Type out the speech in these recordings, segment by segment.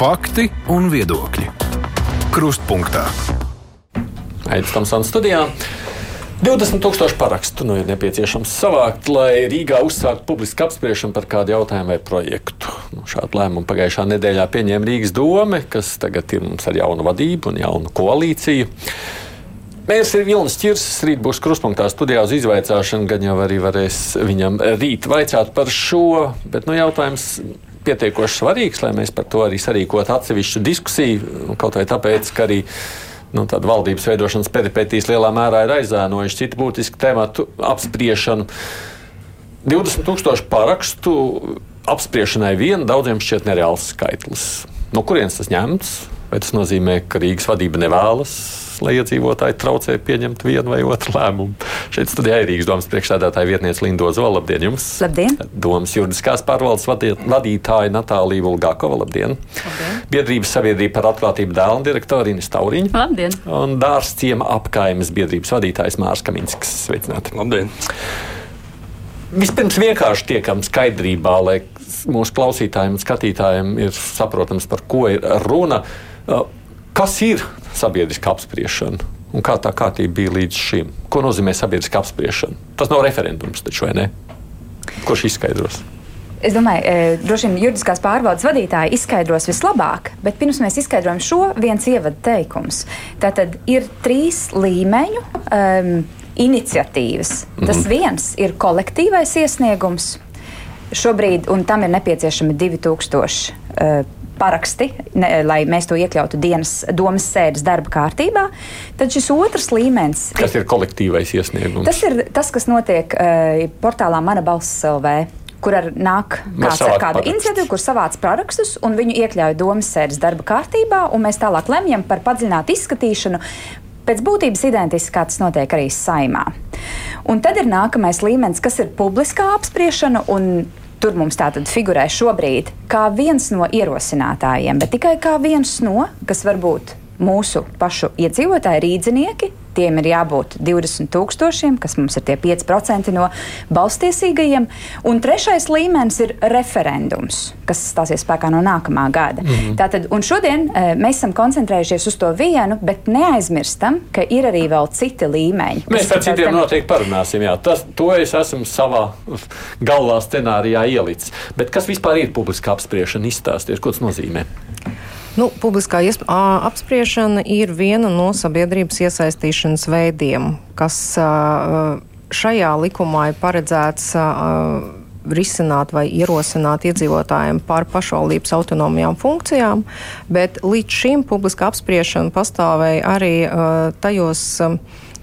Fakti un viedokļi. Krustpunktā. Aizsmeļamies Tamsānas studijā. 20,000 parakstu nu ir nepieciešams savākt, lai Rīgā uzsāktu publisku apspriešanu par kādu jautājumu vai projektu. Nu, šādu lēmumu pagājušā nedēļā pieņēma Rīgas dome, kas tagad ir mums ar jaunu vadību un jaunu koalīciju. Mērs ir Vilnis Čirsis, rīt būs kruspunktā studijā uz izvaicāšanu, gan jau arī varēs viņam rīt vaicāt par šo, bet nu, jautājums pietiekoši svarīgs, lai mēs par to arī sarīkotu atsevišķu diskusiju, kaut vai tāpēc, ka arī nu, tāda valdības veidošanas peripētīs lielā mērā ir aizēnojuši citu būtisku tematu apspriešanu. 20,000 parakstu apspriešanai vien daudziem šķiet nereāls skaitlis. No kurienes tas ņemts? Vai tas nozīmē, ka Rīgas vadība nevēlas lai iedzīvotāji traucē pieņemt vienu vai otru lēmumu. Šeit studijā ir Rīgas domas priekšsēdētāja vietniece Lindo Zola. Labdien! Jums. Labdien! Domas juridiskās pārvaldes vadītāja Natālija Vulgākova. Labdien! Labdien. Biedrības sabiedrība par atklātību dēlna direktora Ines Tauriņa. Labdien! Un dārs ciema apkaimes biedrības vadītājs Mārs Kaminsks. Sveicināti! Labdien! Vispirms vienkārši tiekam skaidrībā, lai mūsu klausītājiem un skatītājiem ir saprotams, par ko ir runa. Kas ir sabiedriska apspriešana? Un kā tā kārtība bija līdz šim? Ko nozīmē sabiedriska apspriešana? Tas nav referendums, taču vai ne? Kurš izskaidros? Es domāju, ka droši vien juridiskās pārvaldes vadītāji izskaidros vislabāk, bet pirms mēs izskaidrojam šo, viens ievada teikums. Tātad ir trīs līmeņu um, iniciatīvas. Tas mm -hmm. viens ir kolektīvais iesniegums. Šobrīd, un tam ir nepieciešami 2000 uh, paraksti, ne, lai mēs to iekļautu dienas domas sēdes darba kārtībā. Tad šis otrs līmenis. Kas ir kolektīvais iesniegums? Tas ir tas, kas notiek uh, portālā Mana balss LV kur ar nāk kāds ar kādu iniciatīvu, kur savāc parakstus un viņu iekļauj domas sēdes darba kārtībā, un mēs tālāk lemjam par padziļinātu izskatīšanu. Pēc būtības identiski kā tas notiek arī saimā. Un tad ir nākamais līmenis, kas ir publiskā apspriešana, un Tur mums tātad figurē šobrīd kā viens no ierosinātājiem, bet tikai kā viens no, kas var būt mūsu pašu iedzīvotāji, rīznieki, tiem ir jābūt 20 tūkstošiem, kas mums ir tie 5% no balstiesīgajiem. Un trešais līmenis ir referendums, kas stāsies spēkā no nākamā gada. Mm -hmm. Tātad, šodien e, mēs esam koncentrējušies uz to vienu, bet neaizmirstam, ka ir arī vēl citi līmeņi. Mēs par citiem ten... noteikti parunāsim. Jā. Tas, to es esmu savā galvā scenārijā ielicis. Bet kas vispār ir publiska apspriešana? Izstāstiet, ko tas nozīmē. Nu, publiskā apspriešana ir viena no sabiedrības iesaistīšanas veidiem, kas šajā likumā ir paredzēts risināt vai ierosināt iedzīvotājiem par pašvaldības autonomijām funkcijām, bet līdz šim publiska apspriešana pastāvēja arī tajos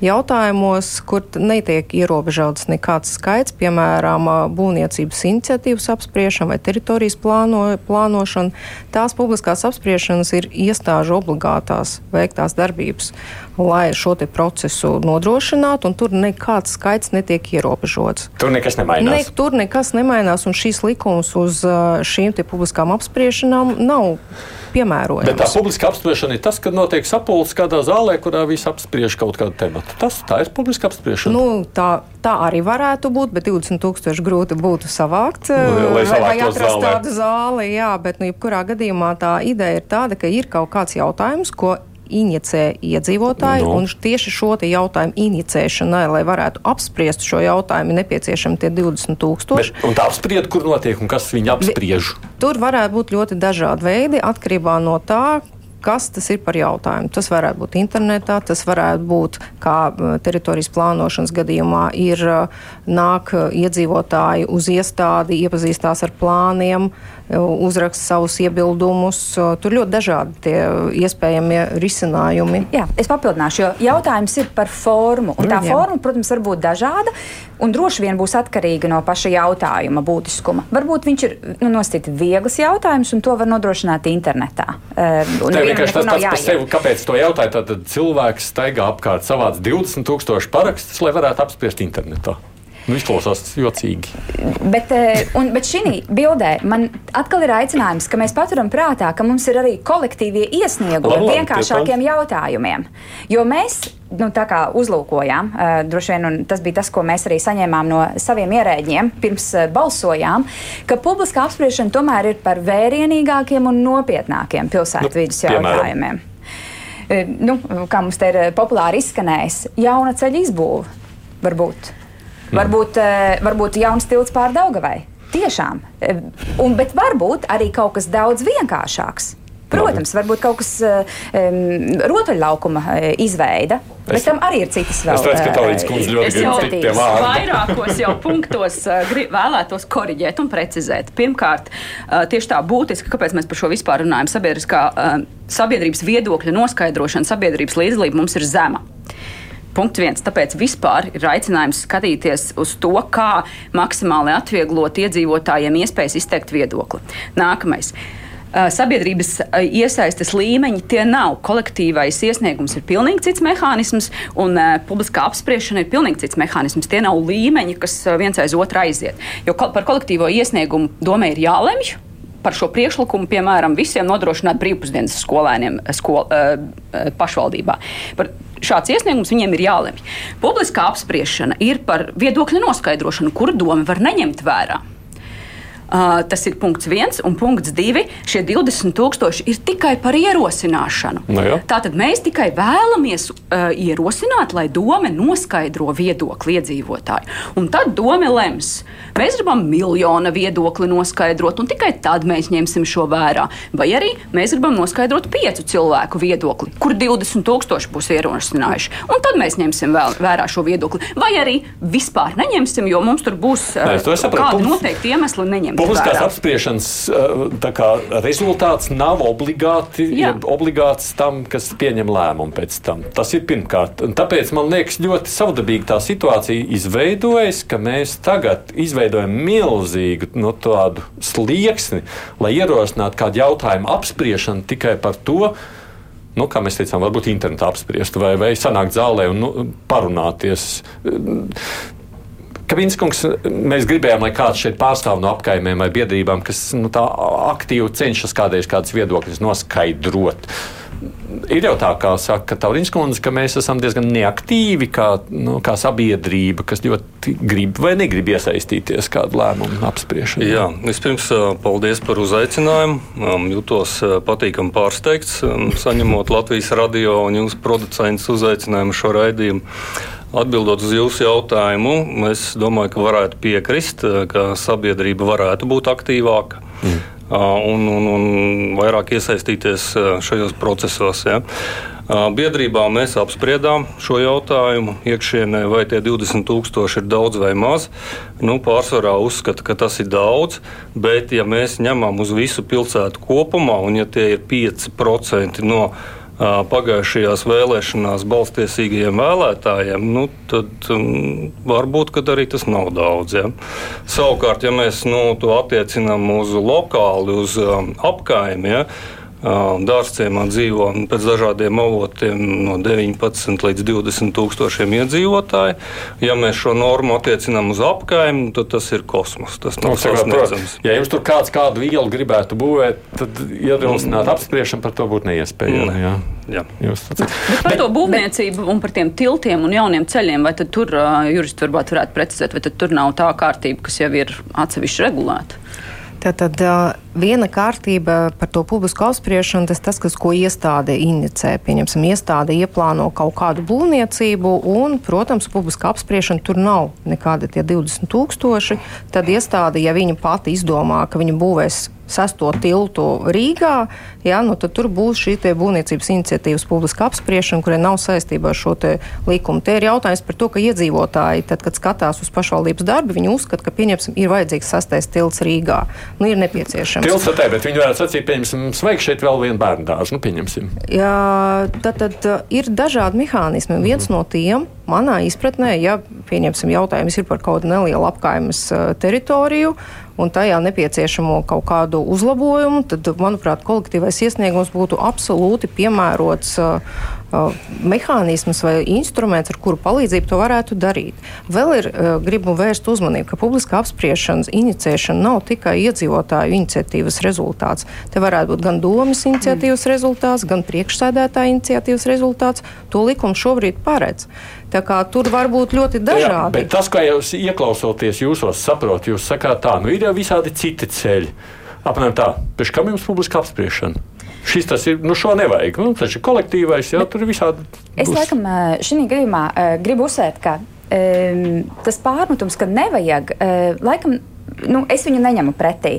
jautājumos, kur netiek ierobežots nekāds skaits, piemēram, būvniecības iniciatīvas apspriešana vai teritorijas plāno, plānošana. Tās publiskās apspriešanas ir iestāžu obligātās veiktās darbības, lai šo procesu nodrošinātu, un tur nekāds skaits netiek ierobežots. Tur nekas nemainās. Ne, tur nekas nemainās, un šīs likums uz šīm publiskām apspriešanām nav piemērojams. Bet tā publiska apspriešana ir tas, kad notiek sapulcs kādā zālē, kurā visi apspriež kaut kādu tematu. Tas tā ir publiska apspriešana. Nu, tā, tā arī varētu būt, bet 20,000 grūti būtu savākt nu, vai, vai atrast zālē. tādu zāli. Jā, bet nu, jebkurā gadījumā tā ideja ir tāda, ka ir kaut kāds jautājums, ko inicē iedzīvotāji. No. Un tieši šo jautājumu inicēšanai, lai varētu apspriest šo jautājumu, ir nepieciešami tie 20 tūkstoši. Bet, un tā apspried, kur notiek un kas viņu apspriež? Tur varētu būt ļoti dažādi veidi atkarībā no tā, kas tas ir par jautājumu. Tas varētu būt internetā, tas varētu būt, kā teritorijas plānošanas gadījumā, ir nāk iedzīvotāji uz iestādi, iepazīstās ar plāniem, uzraksta savus iebildumus. Tur ļoti dažādi tie iespējamie risinājumi. Jā, es papildināšu, jo jautājums ir par formu. Un tā Jā. forma, protams, var būt dažāda un droši vien būs atkarīga no paša jautājuma būtiskuma. Varbūt viņš ir nu, nostīt viegls jautājums, un to var nodrošināt internetā. Uh, Tev vienkārši tas pats par sevi, kāpēc to jautāju, tad cilvēks staigā apkārt savāds 20 tūkstoši parakstus, lai varētu apspriest internetā. Nu, izklausās jocīgi. Bet, un, bet šī bildē man atkal ir aicinājums, ka mēs paturam prātā, ka mums ir arī kolektīvie iesniegumi vienkāršākiem jautājumiem. Jo mēs nu, tā kā uzlūkojām, uh, droši vien, un tas bija tas, ko mēs arī saņēmām no saviem ierēģiem pirms uh, balsojām, ka publiskā apspriešana tomēr ir par vērienīgākiem un nopietnākiem pilsētvidas nu, jautājumiem. Uh, nu, kā mums te ir populāri izskanējis, jauna ceļa izbūve varbūt. Mm. Varbūt, uh, varbūt jauns tilts pār Daugavai. Tiešām. Uh, un, bet varbūt arī kaut kas daudz vienkāršāks. Protams, varbūt kaut kas um, rotaļlaukuma izveida, bet tam arī ir citas vēl. Es redzu, ka Taurīns kundze ļoti grib tie vārdi. Vairākos jau punktos grib, vēlētos koriģēt un precizēt. Pirmkārt, tieši tā būtiski, kāpēc mēs par šo vispār runājam, sabiedriskā, sabiedrības viedokļa noskaidrošana, sabiedrības līdzdalība mums ir zema. Punkts viens. Tāpēc vispār ir aicinājums skatīties uz to, kā maksimāli atvieglot iedzīvotājiem iespējas izteikt viedokli. Nākamais. Sabiedrības iesaistes līmeņi tie nav. Kolektīvais iesniegums ir pilnīgi cits mehānisms, un publiskā apspriešana ir pilnīgi cits mehānisms. Tie nav līmeņi, kas viens aiz otru aiziet. Jo par kolektīvo iesniegumu domē ir jālemj. Par šo priekšlikumu, piemēram, visiem nodrošināt brīvpusdienas skolēniem skol, uh, pašvaldībā. Par šāds iesniegums viņiem ir jālemj. Publiskā apspriešana ir par viedokļu noskaidrošanu, kuru doma var neņemt vērā. Uh, tas ir punkts viens, un punkts divi. Šie 20 tūkstoši ir tikai par ierosināšanu. No nu jā. Tātad mēs tikai vēlamies uh, ierosināt, lai doma noskaidro viedokli iedzīvotāju. Un tad doma lems. Mēs gribam miljona viedokli noskaidrot, un tikai tad mēs ņemsim šo vērā. Vai arī mēs gribam noskaidrot piecu cilvēku viedokli, kur 20 tūkstoši būs ierosinājuši. Un tad mēs ņemsim vēl, vērā šo viedokli. Vai arī vispār neņemsim, jo mums tur būs uh, Nē, kādi noteikti iemesli neņemt. Publiskās apspriešanas eh, kā, rezultāts nav obligāti, obligāts tam, kas pieņem lēmumu pēc tam. Tas ir pirmkārt. Un tāpēc man liekas ļoti savdabīgi tā situācija izveidojas, ka mēs tagad izveidojam milzīgu no nu, tādu slieksni, lai ierosinātu kādu jautājumu apspriešanu tikai par to, nu, kā mēs teicām, varbūt internetā apspriest vai, vai sanākt zālē un nu, parunāties. Kavinskungs, mēs gribējām, lai kāds šeit pārstāv no apkaimēm vai biedrībām, kas nu, aktīvi cenšas kādreiz kādas viedokļas noskaidrot. Ir jau tā, kā saka Taurīns kundze, ka mēs esam diezgan neaktīvi kā, nu, kā sabiedrība, kas ļoti grib vai negrib iesaistīties kādu lēmumu apspriešanā. Jā, vispirms paldies par uzaicinājumu. Jūtos patīkami pārsteigts, saņemot Latvijas radio un jūsu producentus uzaicinājumu šo raidījumu. Atbildot uz jūsu jautājumu, es domāju, ka varētu piekrist, ka sabiedrība varētu būt aktīvāka. Mm. Un, un, un vairāk iesaistīties šajos procesos. Ja. Biedrībā mēs apspriedām šo jautājumu iekšienē, vai tie 20,000 ir daudz vai maz. Nu, pārsvarā uzskata, ka tas ir daudz, bet ja mēs ņemam uz visu pilsētu kopumā, un ja tie ir 5% no pagājušajās vēlēšanās balstiesīgajiem vēlētājiem, nu, tad um, varbūt arī tas nav daudz. Ja. Savukārt, ja mēs nu, to attiecinām uz lokāli, uz um, apkaimiem, ja, Dārzciemā dzīvo pēc dažādiem avotiem no 19 līdz 20 tūkstošiem iedzīvotāju. Ja mēs šo normu attiecinām uz apkaimi, tad tas ir kosmos. Tas nav sasniedzams. Ja jums tur kāds kādu vielu gribētu būvēt, tad ierosināt apspriešanu par to būtu neiespējami. Ne. Jā. Jā. Jūs, par to būvniecību un par tiem tiltiem un jauniem ceļiem, vai tur uh, juristi varbūt varētu precizēt, vai tur nav tā kārtība, kas jau ir atsevišķi regulēta? Tātad viena kārtība par to publisku apspriešanu, tas tas, kas, ko iestāde inicē. Pieņemsim, iestāde ieplāno kaut kādu būvniecību, un, protams, publiska apspriešana tur nav nekādi tie 20 tūkstoši. Tad iestāde, ja viņa pati izdomā, ka viņa būvēs sesto tiltu Rīgā, ja, nu, tad tur būs šī būvniecības iniciatīvas publiska apspriešana, kurai nav saistība ar šo likumu. Te ir jautājums par to, ka iedzīvotāji, tad, kad skatās uz pašvaldības darbu, viņi uzskata, ka pieņemsim, ir vajadzīgs sastais tilts Rīgā. Nu, ir nepieciešams. Tilts tā, bet viņi varētu sacīt, pieņemsim, sveik šeit vēl vienu bērnu dārzu. Nu, pieņemsim. Jā, tad, tad ir dažādi mehānismi. Viens mm no tiem manā izpratnē, ja pieņemsim jautājums ir par kaut kādu nelielu apkaimes teritoriju, un tajā nepieciešamo kaut kādu uzlabojumu, tad, manuprāt, kolektīvais iesniegums būtu absolūti piemērots uh, mehānisms vai instruments, ar kuru palīdzību to varētu darīt. Vēl ir gribu vērst uzmanību, ka publiska apspriešanas inicēšana nav tikai iedzīvotāju iniciatīvas rezultāts. Te varētu būt gan domas iniciatīvas rezultāts, gan priekšsēdētāja iniciatīvas rezultāts. To likums šobrīd paredz. Tā kā tur var būt ļoti dažādi. Jā, tas, kā jūs ieklausoties jūsos, saprotat, jūs sakāt, tā nu ir jau visādi citi ceļi. Apmēram tā, pēc kam jums publiska apspriešana? Šis tas ir, nu šo nevajag. Nu, tas ir kolektīvais, jau tur ir visādi. Es būs. laikam šī gadījumā gribu uzsvērt, ka um, tas pārmetums, ka nevajag, laikam nu, es viņu neņemu pretī.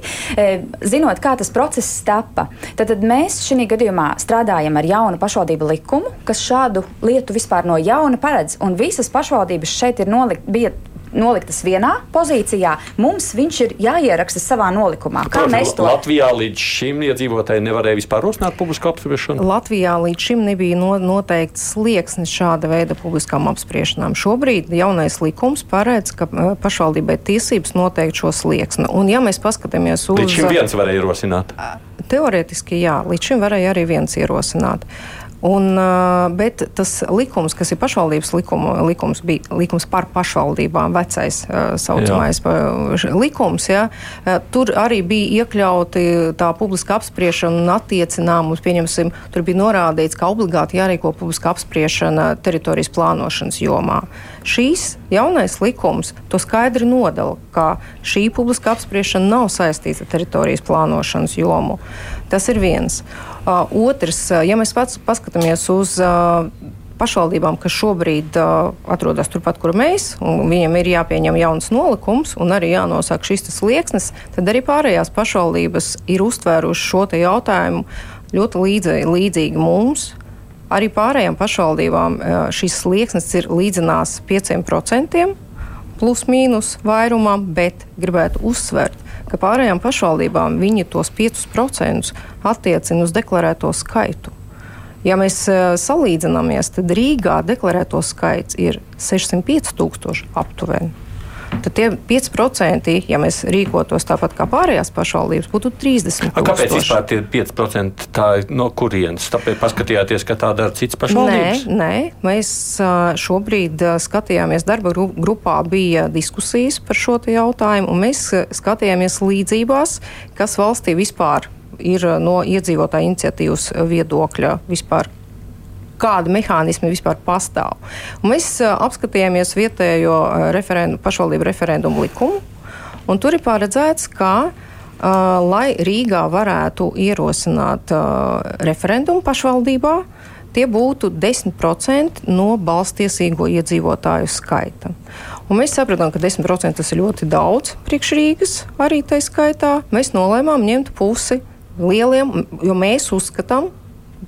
Zinot, kā tas process tapa, tad, tad mēs šī gadījumā strādājam ar jaunu pašvaldību likumu, kas šādu lietu vispār no jauna paredz. Un visas pašvaldības šeit ir nolikt, bija noliktas vienā pozīcijā, mums viņš ir jāieraksta savā nolikumā. Kā Protams, mēs to Latvijā līdz šim iedzīvotāji nevarēja vispār rosināt publisku apspriešanu? Latvijā līdz šim nebija no, noteikts slieksnis šāda veida publiskām apspriešanām. Šobrīd jaunais likums paredz, ka eh, pašvaldībai tiesības noteikt šo slieksni. Un ja mēs paskatāmies uz... Līdz šim viens varēja ierosināt? Teorētiski jā, līdz šim varēja arī viens ierosināt. Un, bet tas likums, kas ir pašvaldības likuma, likums, bija likums par pašvaldībām, vecais saucamais jā. likums, ja, tur arī bija iekļauti tā publiska apspriešana un attiecinām uz, pieņemsim, tur bija norādīts, ka obligāti jārīko publiska apspriešana teritorijas plānošanas jomā. Šīs jaunais likums to skaidri nodala, ka šī publiska apspriešana nav saistīta ar teritorijas plānošanas jomu. Tas ir viens. Uh, otrs, ja mēs pats paskatāmies uz pašvaldībām, kas šobrīd uh, atrodas turpat, kur mēs, un viņiem ir jāpieņem jauns nolikums un arī jānosaka šis slieksnis, tad arī pārējās pašvaldības ir uztvērušas šo jautājumu ļoti līdzi, līdzīgi mums. Arī pārējām pašvaldībām uh, šis slieksnis ir līdzinās 5% plus mīnus vairumam, bet gribētu uzsvērt, ka pārējām pašvaldībām viņi tos 5% attiecina uz deklarēto skaitu. Ja mēs uh, salīdzināmies, tad Rīgā deklarēto skaits ir 605 tūkstoši aptuveni tad tie 5%, ja mēs rīkotos tāpat kā pārējās pašvaldības, būtu 30%. A, kāpēc vispār tie 5% tā no kurienes? Tāpēc paskatījāties, ka tā dara citas pašvaldības? Nē, nē, mēs šobrīd skatījāmies darba grupā, bija diskusijas par šo jautājumu, un mēs skatījāmies līdzībās, kas valstī vispār ir no iedzīvotāja iniciatīvas viedokļa vispār kādi mehānismi vispār pastāv. Un mēs apskatījāmies vietējo referendu, pašvaldību referendumu likumu, un tur ir paredzēts, ka Uh, lai Rīgā varētu ierosināt uh, referendumu pašvaldībā, tie būtu 10% no balstiesīgo iedzīvotāju skaita. Un mēs sapratām, ka 10% tas ir ļoti daudz priekš Rīgas, arī tā skaitā. Mēs nolēmām ņemt pusi lieliem, jo mēs uzskatām,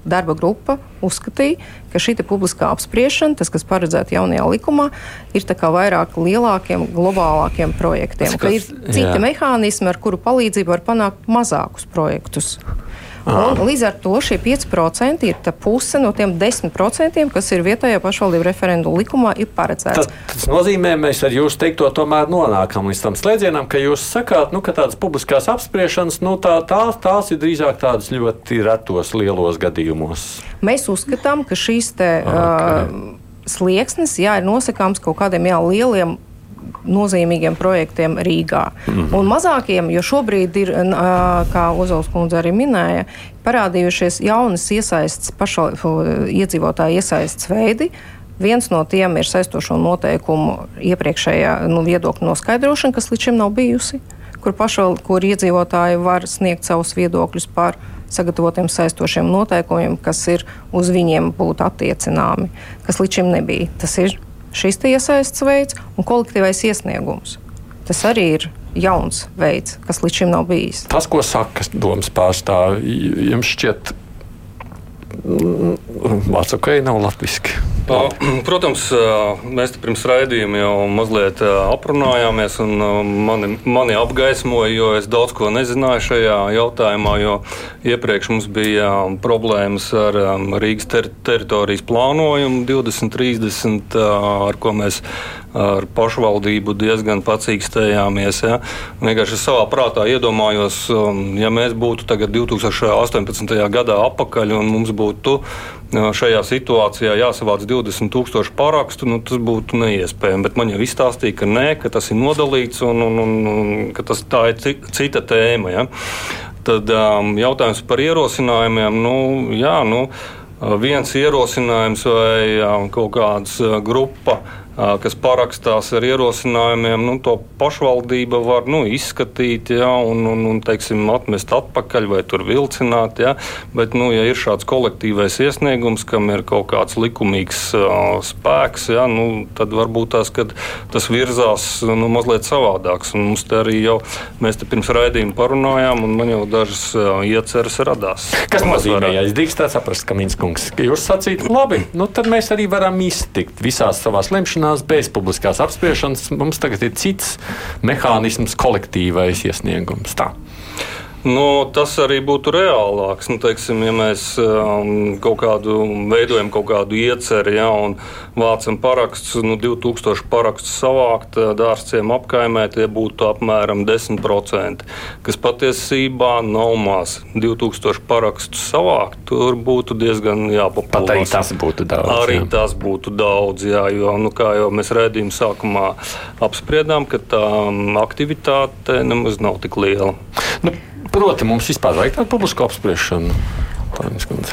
darba grupa uzskatīja, ka šī publiskā apspriešana, tas, kas paredzēts jaunajā likumā, ir vairāk lielākiem, globālākiem projektiem. Tas, kas, ir citi jā. mehānismi, ar kuru palīdzību var panākt mazākus projektus. Un, līdz ar to šie 5% ir puse no tiem 10%, kas ir vietējā pašvaldību referendumu likumā, ir paredzēts. Tas, tas nozīmē, mēs ar jūsu teikto tomēr nonākam līdz tam slēdzienam, ka jūs sakāt, nu, ka tādas publiskās apspriešanas, nu, tā, tās, tās ir drīzāk tādas ļoti retos lielos gadījumos. Mēs uzskatām, ka šīs te, okay. uh, slieksnis jā, ir nosakāms kaut kādiem jā, lieliem nozīmīgiem projektiem Rīgā. Mm -hmm. Un mazākiem, jo šobrīd ir, kā Ozols kundze arī minēja, parādījušies jaunas iesaistas, pašo iedzīvotāju iesaistas veidi. Viens no tiem ir saistošo noteikumu iepriekšējā nu, viedokļa noskaidrošana, kas līdz šim nav bijusi, kur, pašval, kur iedzīvotāji var sniegt savus viedokļus par sagatavotiem saistošiem noteikumiem, kas ir uz viņiem būtu attiecināmi, kas līdz šim nebija. Tas ir šis iesaistas veids un kolektīvais iesniegums. Tas arī ir jauns veids, kas līdz šim nav bijis. Tas, ko saka domas pārstāvji, jums šķiet, ok, nav latviski. Protams, mēs pirms raidījuma jau mazliet aprunājāmies, un mani, mani apgaismoja, jo es daudz ko nezināju šajā jautājumā. Iepriekš mums bija problēmas ar Rīgas ter teritorijas plānojumu 2030, ar ko mēs ar pašvaldību diezgan pacīkstējāmies. Ja. Vienkārši savā prātā iedomājos, um, ja mēs būtu tagad 2018. gadā apakaļ un mums būtu uh, šajā situācijā jāsavāc 20,000 parakstu, nu, tas būtu neiespējami. Bet man jau izstāstīja, ka nē, ka tas ir nodalīts un, un, un, un ka tas, tā ir cita tēma. Ja. Tad um, jautājums par ierosinājumiem. Nu, jā, nu, viens ierosinājums vai um, kaut kāda uh, grupa kas parakstās ar ierosinājumiem, nu, to pašvaldība var nu, izskatīt ja, un, un, un teiksim, atmest atpakaļ vai tur vilcināt. Ja. Bet, nu, ja ir šāds kolektīvais iesniegums, kam ir kaut kāds likumīgs uh, spēks, ja, nu, tad varbūt tās, tas virzās nu, mazliet savādāks. Un mums te arī jau mēs te pirms raidījuma parunājām, un man jau dažas uh, ieceras radās. Kas nozīmē, ja es drīkstu saprast, ka Minskungs, ka jūs sacīt, labi, nu, tad mēs arī varam iztikt visās savās lemšanās vienošanās bez publiskās apspriešanas. Mums tagad ir cits mehānisms, kolektīvais iesniegums. Tā. Nu, tas arī būtu reālāks. Nu, teiksim, ja mēs um, kaut kādu veidojam kaut kādu ieceri ja, un vācam parakstus, nu, 2000 parakstus savākt dārstiem apkaimē, tie būtu apmēram 10%, kas patiesībā nav maz. 2000 parakstus savākt, tur būtu diezgan jāpapildina. Pat arī tas būtu daudz. Arī jā. tas būtu daudz, jā, jo, nu, kā jau mēs redzējām, sākumā apspriedām, ka tā aktivitāte nemaz nav tik liela. Nu, Proti, mums vispār vajag tādu publisku apspriešanu.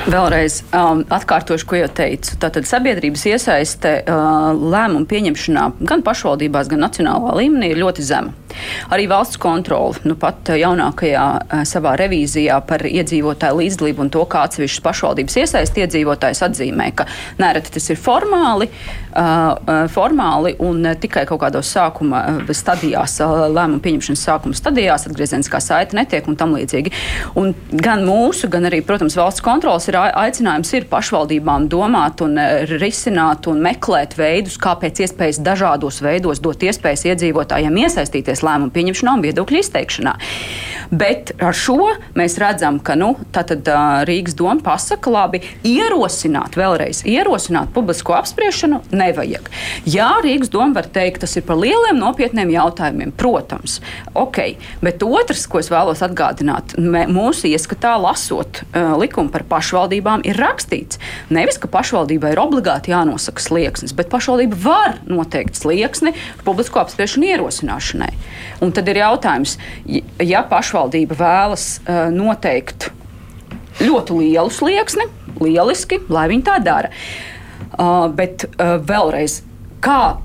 Vēlreiz um, atkārtošu, ko jau teicu. Tātad sabiedrības iesaiste uh, lēmumu pieņemšanā gan pašvaldībās, gan nacionālā līmenī ir ļoti zema. Arī valsts kontrole nu, pat jaunākajā uh, savā revīzijā par iedzīvotāju līdzdalību un to, kā atsevišķas pašvaldības iesaist iedzīvotājus atzīmē, ka nereti tas ir formāli, uh formāli un tikai kaut kādos sākuma stadijās, lēmumu pieņemšanas sākuma stadijās, atgriezeniskā saita netiek un tam līdzīgi. Un gan mūsu, gan arī, protams, valsts kontrolas ir aicinājums ir pašvaldībām domāt un risināt un meklēt veidus, kā pēc iespējas dažādos veidos dot iespējas iedzīvotājiem iesaistīties lēmumu pieņemšanā un viedokļu izteikšanā. Bet ar šo mēs redzam, ka nu, tātad, Rīgas doma pasaka, labi, ierosināt vēlreiz, ierosināt publisko apspriešanu nevajag. Jā, Rīgas doma var teikt, tas ir par lieliem nopietniem jautājumiem, protams. Ok, bet otrs, ko es vēlos atgādināt, mūsu ieskatā lasot uh, likumu par pašvaldībām ir rakstīts. Nevis, ka pašvaldībai ir obligāti jānosaka slieksnis, bet pašvaldība var noteikt slieksni publisko apspriešanu ierosināšanai. Un tad ir jautājums, ja pašvaldība vēlas noteikt ļoti lielu slieksni, lieliski, lai viņi tā dara. Bet vēlreiz, kā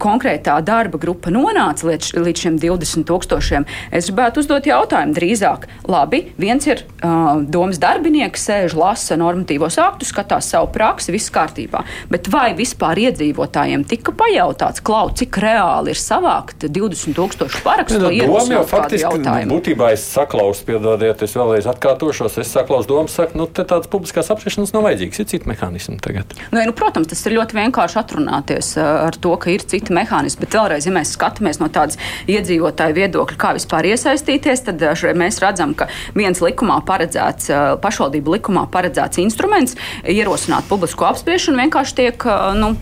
konkrētā darba grupa nonāca līdz, līdz šiem 20 tūkstošiem, es gribētu uzdot jautājumu drīzāk. Labi, viens ir uh, domas darbinieks, sēž, lasa normatīvos aktus, skatās savu praksi, viss kārtībā. Bet vai vispār iedzīvotājiem tika pajautāts, klau, cik reāli ir savākt 20 tūkstošu parakstu? Ja, nu, doma jau faktiski, nu, būtībā es saklausu, piedodiet, es vēlreiz atkārtošos, es saklausu domu, saku, nu, te tādas publiskās apspriešanas nav vajadzīgas, ir citi mehānismi tagad. Nu, nu, protams, tas ir ļoti vienkārši atrunāties ar to, ka ir citi mehānismi. Bet vēlreiz, ja mēs skatāmies no tādas iedzīvotāju viedokļa, kā vispār iesaistīties, tad eh, mēs redzam, ka viens likumā paredzēts, eh, pašvaldību likumā paredzēts instruments ierosināt publisko apspriešanu vienkārši tiek eh, nu,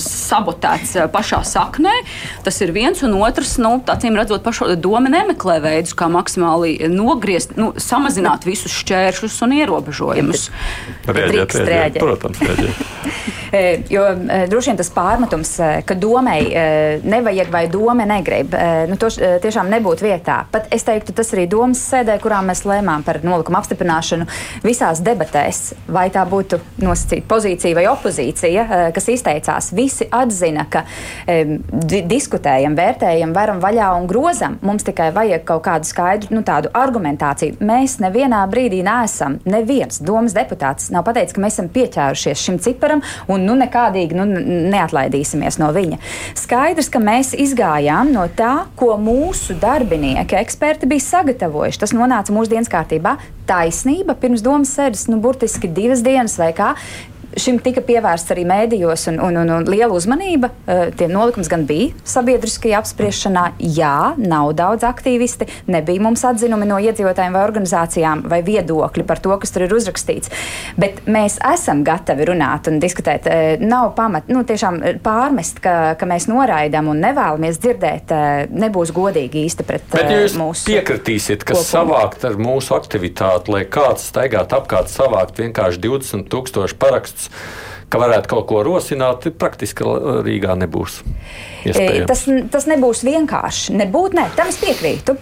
sabotēts pašā saknē. Tas ir viens un otrs, nu, acīm redzot, pašo doma nemeklē veidus, kā maksimāli nogriezt, nu, samazināt visus šķēršļus un ierobežojumus. Rēģēt, rēģēt. Protams, rēģēt. jo droši vien tas pārmetums, ka domai nevajag vai doma negrib, nu, to tiešām nebūtu vietā. Pat es teiktu, tas arī domas sēdē, kurā mēs lēmām par nolikumu apstiprināšanu visās debatēs, vai tā būtu nosacīta pozīcija vai opozīcija, kas izteicās. Visi atzina, ka di diskutējam, vērtējam, varam vaļā un grozam. Mums tikai vajag kaut kādu skaidru nu, argumentāciju. Mēs nevienā brīdī neesam, neviens domas deputāts nav pateicis, ka mēs esam pieķērušies šim ciparam un nu, nekādīgi nu, neatlaidīsimies no viņa. Skaidrs, ka mēs izgājām no tā, ko mūsu darbinieki, eksperti bija sagatavojuši. Tas nonāca mūsu dienas kārtībā. Taisnība pirms domas sēdes, nu, burtiski divas dienas vai kā šim tika pievērsta arī mēdījos un, un, un, un liela uzmanība. Uh, tiem nolikums gan bija sabiedriskajā apspriešanā. Jā, nav daudz aktīvisti, nebija mums atzinumi no iedzīvotājiem vai organizācijām vai viedokļi par to, kas tur ir uzrakstīts. Bet mēs esam gatavi runāt un diskutēt. Uh, nav pamat, nu, tiešām pārmest, ka, ka mēs noraidām un nevēlamies dzirdēt, nebūs godīgi īsti pret Bet, ja mūsu. Piekritīsiet, ka kopumu. savākt ar mūsu aktivitāti, lai kāds staigātu apkārt, savākt vienkārši 20,000 parakstus ka varētu kaut ko rosināt, praktiski Rīgā nebūs. Iespējams. Tas, tas nebūs vienkārši. Nebūt, ne, tam es piekrītu.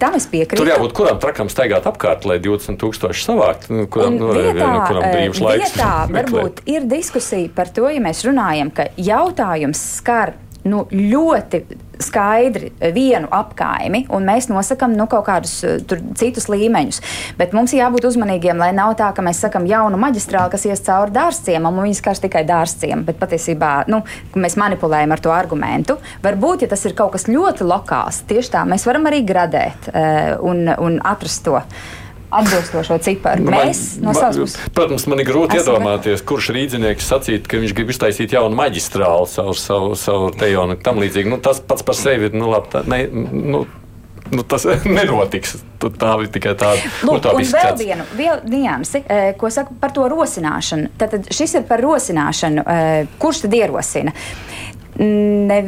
Tam es piekrītu. Tur jābūt kuram trakam staigāt apkārt, lai 20,000 savākt. Nu, kuram, nu, vietā, nu, kuram brīvs laiks. Vietā varbūt ir diskusija par to, ja mēs runājam, ka jautājums skar nu, ļoti skaidri vienu apkaimi, un mēs nosakām nu, kaut kādus eh, tur, citus līmeņus. Bet mums jābūt uzmanīgiem, lai nav tā, ka mēs sakām jaunu maģistrāli, kas ies cauri dārzciem, un viņi skars tikai dārzciem. Bet patiesībā nu, mēs manipulējam ar to argumentu. Varbūt, ja tas ir kaut kas ļoti lokāls, tieši tā mēs varam arī gradēt uh, un, un atrast to atbilstošo ciparu. Nu, Mēs no savas puses. Protams, man ir grūti iedomāties, kurš rīznieks sacītu, ka viņš grib iztaisīt jaunu maģistrāli savu, savu, savu tejonu un tam līdzīgi. Nu, tas pats par sevi ir, nu, labi, tā, ne, nu, nu, tas nenotiks. Tā ir tikai tāda līnija. Un vēl viena vēl nianse, eh, ko saku par to rosināšanu. Tad, šis ir par rosināšanu. Eh, kurš tad ierosina? Ne,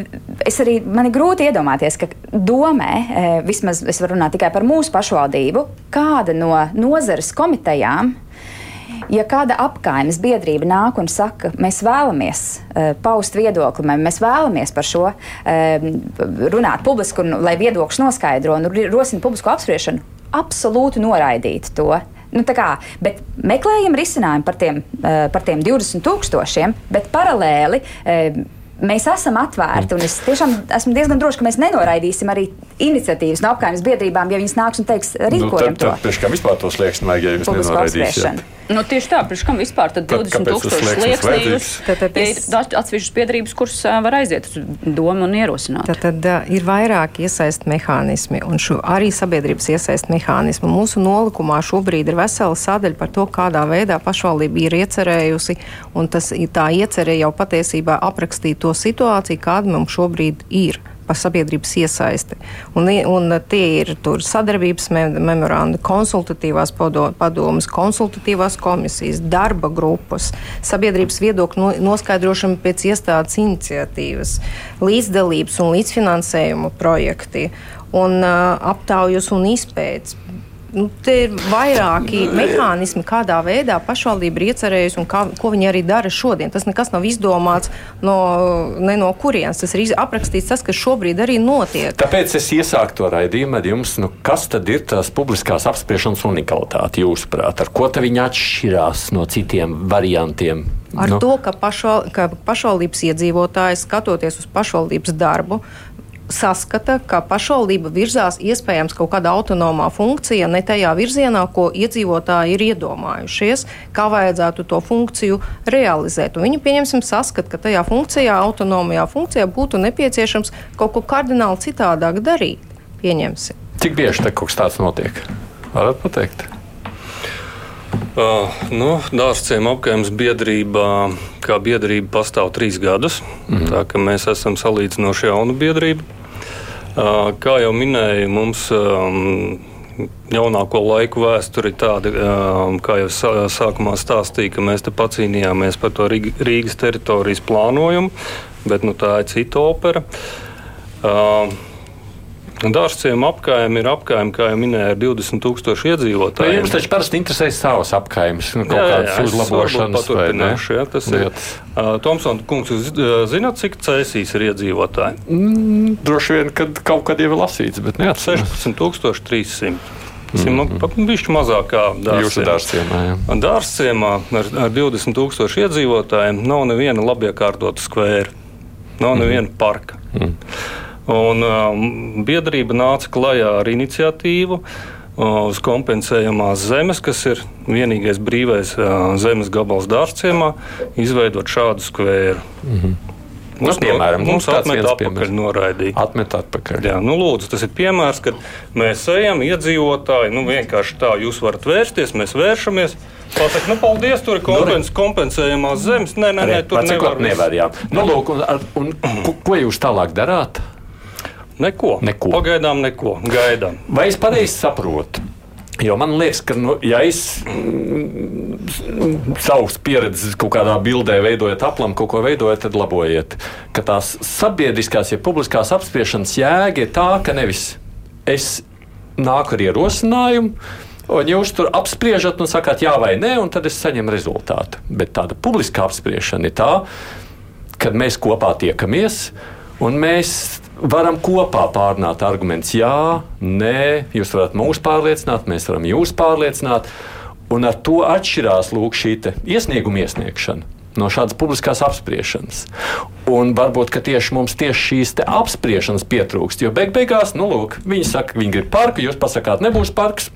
es arī man ir grūti iedomāties, ka domē, e, vismaz es varu runāt tikai par mūsu pašvaldību, kāda no nozares komitejām. Ja kāda apgājuma biedrība nāk un saka, mēs vēlamies uh, paust viedokli, mēs vēlamies par šo uh, runāt publiski, un, lai viedoklis noskaidro un rosina publisko apspriešanu, absolūti noraidīt to. Nu, kā, bet meklējam risinājumu par tiem, uh, par tiem 20 tūkstošiem, bet paralēli. Uh, mēs esam atvērti. Es tiešām esmu diezgan drošs, ka mēs nenoraidīsim arī iniciatīvas no apgājumas biedrībām, ja viņas nāks un teiks, rīkojam nu, tad, tad, to. Tad, vispār to slieksni vajag, ja jūs nenoraidīsiet. Nu, tieši tā, pirms kam vispār 20 tūkstoši slieksnījus. Tad, tad es... ir atsevišķas biedrības, kuras var aiziet uz domu un ierosināt. Tad, tad ir vairāk iesaist mehānismi un šo, arī sabiedrības iesaist mehānismu. Mūsu nolikumā šobrīd ir vesela sadaļa par to, kādā veidā pašvaldība ir iecerējusi, un tas, tā iecerē jau patiesībā aprakstīt to situāciju, kāda mums šobrīd ir par sabiedrības iesaisti. Un, un tie ir sadarbības memorandi, konsultatīvās padomas, konsultatīvās komisijas, darba grupas, sabiedrības viedokļu noskaidrošana pēc iestādes iniciatīvas, līdzdalības un līdzfinansējuma projekti un uh, aptaujas un izpētes nu, te ir vairāki mehānismi, kādā veidā pašvaldība ir iecerējusi un kā, ko viņi arī dara šodien. Tas nekas nav izdomāts no, ne no kurienes. Tas ir aprakstīts tas, kas šobrīd arī notiek. Tāpēc es iesāku to raidījumu ar jums. Nu, kas tad ir tās publiskās apspriešanas unikalitāte jūsuprāt? Ar ko viņi atšķirās no citiem variantiem? Ar nu. to, ka, pašval, ka pašvaldības iedzīvotājs skatoties uz pašvaldības darbu, saskata, ka pašvaldība virzās iespējams kaut kādā autonomā funkcijā, ne tajā virzienā, ko iedzīvotāji ir iedomājušies, kā vajadzētu to funkciju realizēt. Un viņi, pieņemsim, saskata, ka tajā funkcijā, autonomajā funkcijā būtu nepieciešams kaut ko kardināli citādāk darīt. Pieņemsim. Cik bieži tā kaut kas tāds notiek? Varat pateikt? Uh, nu, Dārzciem apgājums biedrībā, kā biedrība pastāv trīs gadus. Mm. Tā kā mēs esam salīdzinoši jauna biedrība. Kā jau minēju, mums jaunāko laiku vēsture ir tāda, kā jau sākumā stāstīja, ka mēs te pacīnījāmies par to Rīgas teritorijas plānojumu, bet nu, tā ir cita opera. Dārzciem apgājumi ir apgājumi, kā jau minēju, ar 20,000 iedzīvotājiem. Jums taču parasti interesē savas apgājumus, nu, kaut jā, kādas jā, uzlabošanas. Jā, tas ir. Uh, Tomsons, kungs, jūs zināt, cik cēsīs ir iedzīvotāji? Mm, droši vien, kad kaut kad jau ir lasīts, bet neatceros. 16,300. Tas ir mm -hmm. bišķi mazākā dārzciemā. Dārzciemā ar, ar 20,000 iedzīvotājiem nav neviena labiekārtota skvēra, nav neviena mm -hmm. parka. Mm. Un, um, biedrība nāca klajā ar iniciatīvu uh, uz kompensējamās zemes, kas ir vienīgais brīvais uh, zemes gabals dārciemā, izveidot šādu skvēru. Mm -hmm. Mums, nu, piemēram, mums atmet atpakaļ noraidīja. Atmet atpakaļ. Jā, nu, lūdzu, tas ir piemērs, kad mēs ejam, iedzīvotāji, nu, vienkārši tā, jūs varat vērsties, mēs vēršamies. Pasaka, nu, paldies, tur ir kompens, nu, kompensējamās zemes. Nē, nē, nē tur nevar. nevar jā. nu, lūk, un, un, ko, ko jūs tālāk darāt? Neko. neko. Pagaidām neko. Gaidām. Vai es pareizi saprotu? Jo man liekas, ka, nu, ja es mm, savus pieredzes kaut kādā bildē veidojot aplam, kaut ko veidojot, tad labojiet. Ka tās sabiedriskās, ja publiskās apspriešanas jēga ir tā, ka nevis es nāku ar ierosinājumu, Un jūs tur apspriežat un sakāt, jā vai nē, un tad es saņemu rezultātu. Bet tāda publiska apspriešana ir tā, kad mēs kopā tiekamies un mēs varam kopā pārnāt argumentus. Jā, nē, jūs varat mūs pārliecināt, mēs varam jūs pārliecināt. Un ar to atšķirās lūk, šī iesnieguma iesniegšana no šādas publiskās apspriešanas. Un varbūt tieši mums tieši šīs apspriešanas pietrūkst. Jo beig beigās, nu, lūk, viņi saka, viņi grib parku, jūs pasakāt, nebūs parks.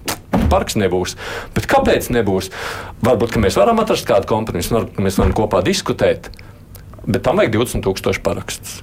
Parks nebūs. Bet kāpēc nebūs? Varbūt mēs varam atrast kādu kompromisu, varbūt mēs varam kopā diskutēt. Bet tam vajag 20,000 parakstus.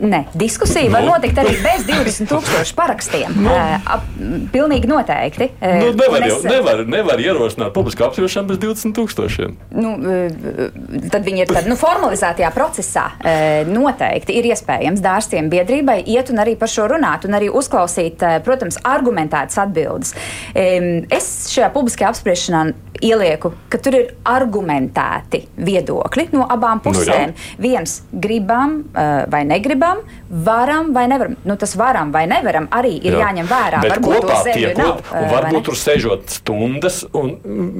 Nē, diskusija var nu. notikt arī bez 20,000 parakstiem. Nu. Uh, pilnīgi noteikti. Nu, nevar, es, jau, nevar, nevar ierosināt publisku apspriešanu bez 20,000. Nu, tad viņi ir tad, nu, formalizētajā procesā. Noteikti ir iespējams dārstiem biedrībai iet un arī par šo runāt un arī uzklausīt, protams, argumentētas atbildes. Es šajā publiskajā apspriešanā ielieku, ka tur ir argumentēti viedokļi no abām pusēm. Nu, jā. Viens gribam vai negribam, varam vai nevaram. Nu, tas varam vai nevaram arī ir jā. jāņem vērā. Bet varbūt kopā tiekot, nav, un varbūt tur sežot stundas un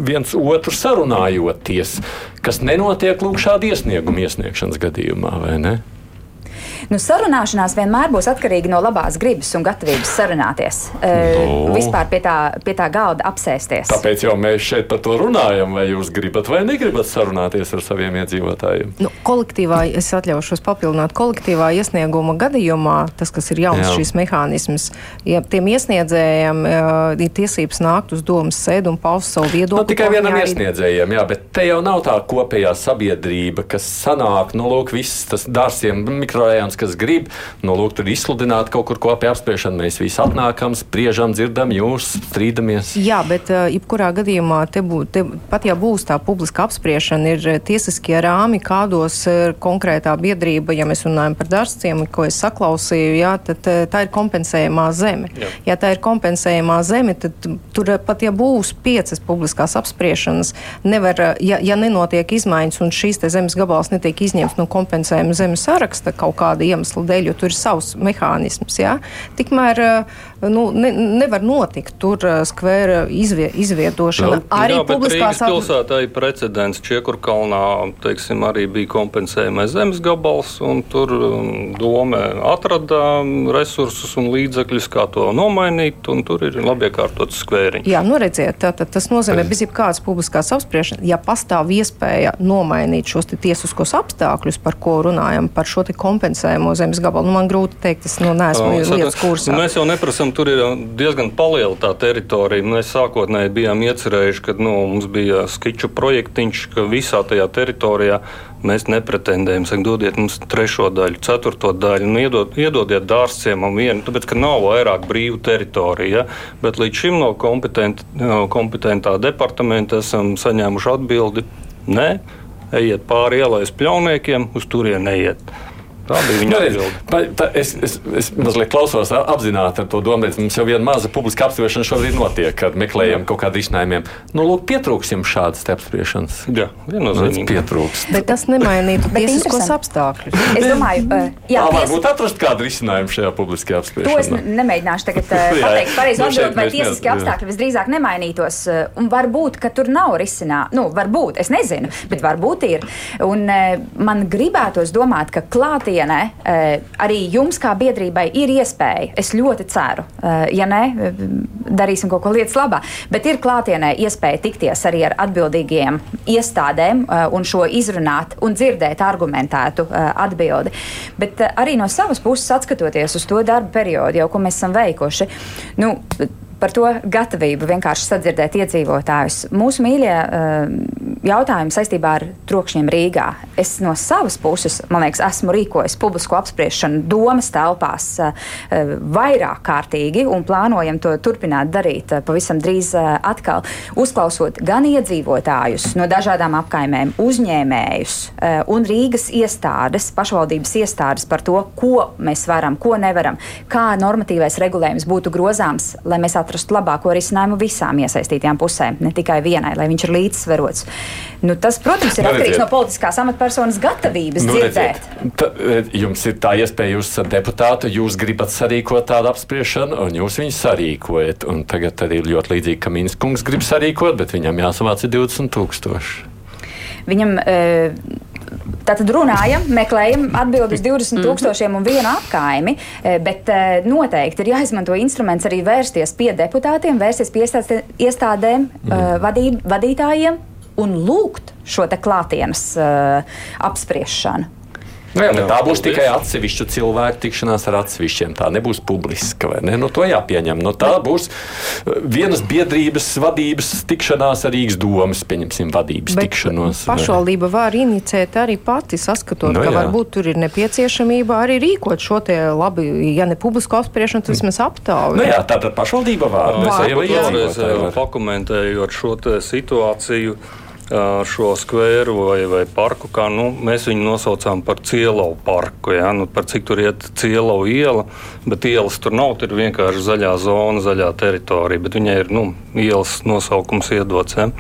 viens otru sarunājoties, kas nenotiek lūk šādu iesniegumu iesniegšanas gadījumā, vai ne? Nu, sarunāšanās vienmēr būs atkarīga no labās gribas un gatavības sarunāties. No. Vispār pie tā, pie tā galda apsēsties. Tāpēc jau mēs šeit par to runājam, vai jūs gribat vai negribat sarunāties ar saviem iedzīvotājiem. Nu, kolektīvā, es atļaušos papildināt, kolektīvā iesnieguma gadījumā, tas, kas ir jauns Jā. šīs mehānisms, ja tiem iesniedzējiem ir tiesības nākt uz domas sēdu un paust savu viedokli. Nu, tikai vienam iesniedzējiem, jā, bet te jau nav tā kopējā sabiedrība, kas sanāk, nu, lūk, viss tas dārsiem mikrorajons viens, kas grib, nu, lūk, tur izsludināt kaut kur kopējā apspriešana. Mēs visi atnākam, spriežam, dzirdam, jūs strīdamies. Jā, bet uh, jebkurā gadījumā, te bū, te, pat ja būs tā publiska apspriešana, ir tiesiskie rāmi, kādos ir konkrētā biedrība, ja mēs runājam par dārstiem, ko es saklausīju, jā, tad tā ir kompensējumā zeme. Jā. Ja tā ir kompensējumā zeme, tad tur pat ja būs piecas publiskās apspriešanas, nevar, ja, ja nenotiek izmaiņas un šīs zemes gabals netiek izņemts no kompensējuma zemes saraksta kaut kāda kāda iemesla dēļ, jo tur ir savs mehānisms. Ja? Tikmēr nu, ne, nevar notikt tur skvēra izvie, izvietošana. Jā, arī jā, publiskās pilsētā ir precedents. Čiekurkalnā teiksim, arī bija kompensējumais zemes gabals, un tur doma atrada resursus un līdzekļus, kā to nomainīt, un tur ir labi iekārtots skvēriņš. Jā, nu redziet, tā, tā, tas nozīmē, bez jebkādas publiskās apspriešanas, ja pastāv iespēja nomainīt šos tiesiskos apstākļus, par ko runājam, par šo kompensējumu finansējumu zemes gabalu. Nu, man grūti teikt, es nu, neesmu uh, lietas kursā. Mēs jau neprasām, tur ir diezgan paliela tā teritorija. Mēs sākotnēji bijām iecerējuši, ka nu, mums bija skiču projektiņš, ka visā tajā teritorijā mēs nepretendējam, saka, dodiet mums trešo daļu, ceturto daļu, nu, iedod, iedodiet dārstciemam vienu, tāpēc, ka nav vairāk brīvu teritoriju. Ja? Bet līdz šim no, kompetent, kompetentā departamenta esam saņēmuši atbildi, nē, ejiet pāri ielai uz pļauniekiem, uz turieni neiet. Tā bija viņa nu, atbilde. Es, es, es mazliet klausos apzināti ar to domu. Mums jau viena maza publiska apspriešana šobrīd notiek, kad meklējam kaut kādu risinājumu. Nu, lūk, pietrūks jums šādas apspriešanas. Jā, viennozīmīgi. Pietrūks. Bet tas nemainītu tiesiskos apstākļus. Es domāju, uh, jā, tā varbūt atrast kādu risinājumu šajā publiskajā apspriešanā. To es nemēģināšu tagad uh, pateikt pareizi nu, atbildēt, vai tiesiskie apstākļi visdrīzāk nemainītos. Uh, un varbūt, ka tur nav risinājumu. Nu, varbūt, es nezinu, bet varbūt ir. Un man gribētos domāt, ka klātī klātienē eh, arī jums, kā biedrībai, ir iespēja. Es ļoti ceru, eh, ja nē, darīsim kaut ko lietas labā, bet ir klātienē iespēja tikties arī ar atbildīgiem iestādēm eh, un šo izrunāt un dzirdēt argumentētu atbildi. Bet arī no savas puses, skatoties uz to darbu periodu, jau ko mēs esam veikuši, nu, par to gatavību vienkārši sadzirdēt iedzīvotājus. Mūsu mīļie jautājumi saistībā ar trokšņiem Rīgā. Es no savas puses, man liekas, esmu rīkojis publisko apspriešanu domas telpās vairāk kārtīgi un plānojam to turpināt darīt pavisam drīz atkal, uzklausot gan iedzīvotājus no dažādām apkaimēm, uzņēmējus un Rīgas iestādes, pašvaldības iestādes par to, ko mēs varam, ko nevaram, kā normatīvais regulējums būtu grozāms, lai mēs atrastu labāko risinājumu visām iesaistītajām pusēm, ne tikai vienai, lai viņš ir līdzsvarots. Nu, tas, protams, ir nu, atkarīgs no politiskās amatpersonas gatavības nu, dzirdēt. Redziet, ta, e, jums ir tā iespēja, jūs esat deputāti, jūs gribat sarīkot tādu apspriešanu, un jūs viņu sarīkojat. Un tagad arī ir ļoti līdzīgi, ka Minskungs grib sarīkot, bet viņam jāsavāc 20 tūkstoši. Viņam, e, Tātad runājam, meklējam atbildus 20 mhm. un vienu apkaimi, e, bet e, noteikti ir jāizmanto instruments arī vērsties pie deputātiem, vērsties pie iestādēm, mm. vadīb, vadītājiem un lūgt šo klātienes apspriešanu. Nu jā, jā, tā būs bet... tikai atsevišķu cilvēku tikšanās ar atsevišķiem. Tā nebūs publiska. Ne? Nu, to jāpieņem. Nu, tā būs vienas biedrības vadības tikšanās ar Rīgas domas, pieņemsim, vadības bet tikšanos. Pašvaldība var inicēt arī pati, saskatot, nu, ka jā. varbūt tur ir nepieciešamība arī rīkot šo te labi, ja ne publisku apspriešanu, tad vismaz aptauju. Nu, jā, tātad pašvaldība var. Mēs jau vēlamies pakomentējot šo situāciju šo skvēru vai, vai parku, kā nu, mēs viņu nosaucām par Cielovu parku. Ja? Nu, par cik tur iet Cielovu iela, bet ielas tur nav, tur ir vienkārši zaļā zona, zaļā teritorija, bet viņai ir nu, ielas nosaukums iedots. Ja?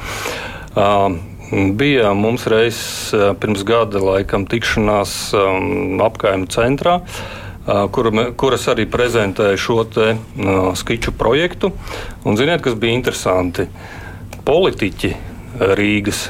Uh, Bija mums reizes pirms gada laikam, tikšanās um, apgājuma centrā, uh, kur, kuras arī prezentēja šo te, uh, skiču projektu. Un, ziniet, kas bija interesanti? Politiķi Rīgas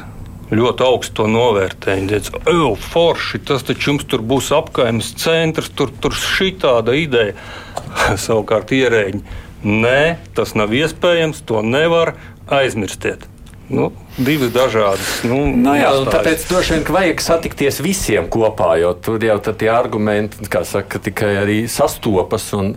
ļoti augstu to novērtēju. Ej, forši, tas taču jums tur būs apgājums centrs, tur, tur šī tāda ideja. Savukārt ierēģi, nē, tas nav iespējams, to nevar aizmirstiet. Nu, divas dažādas. Nu, nu, jā, tāpēc droši vien vajag satikties visiem kopā, jo tur jau tie argumenti, saka, tikai arī sastopas un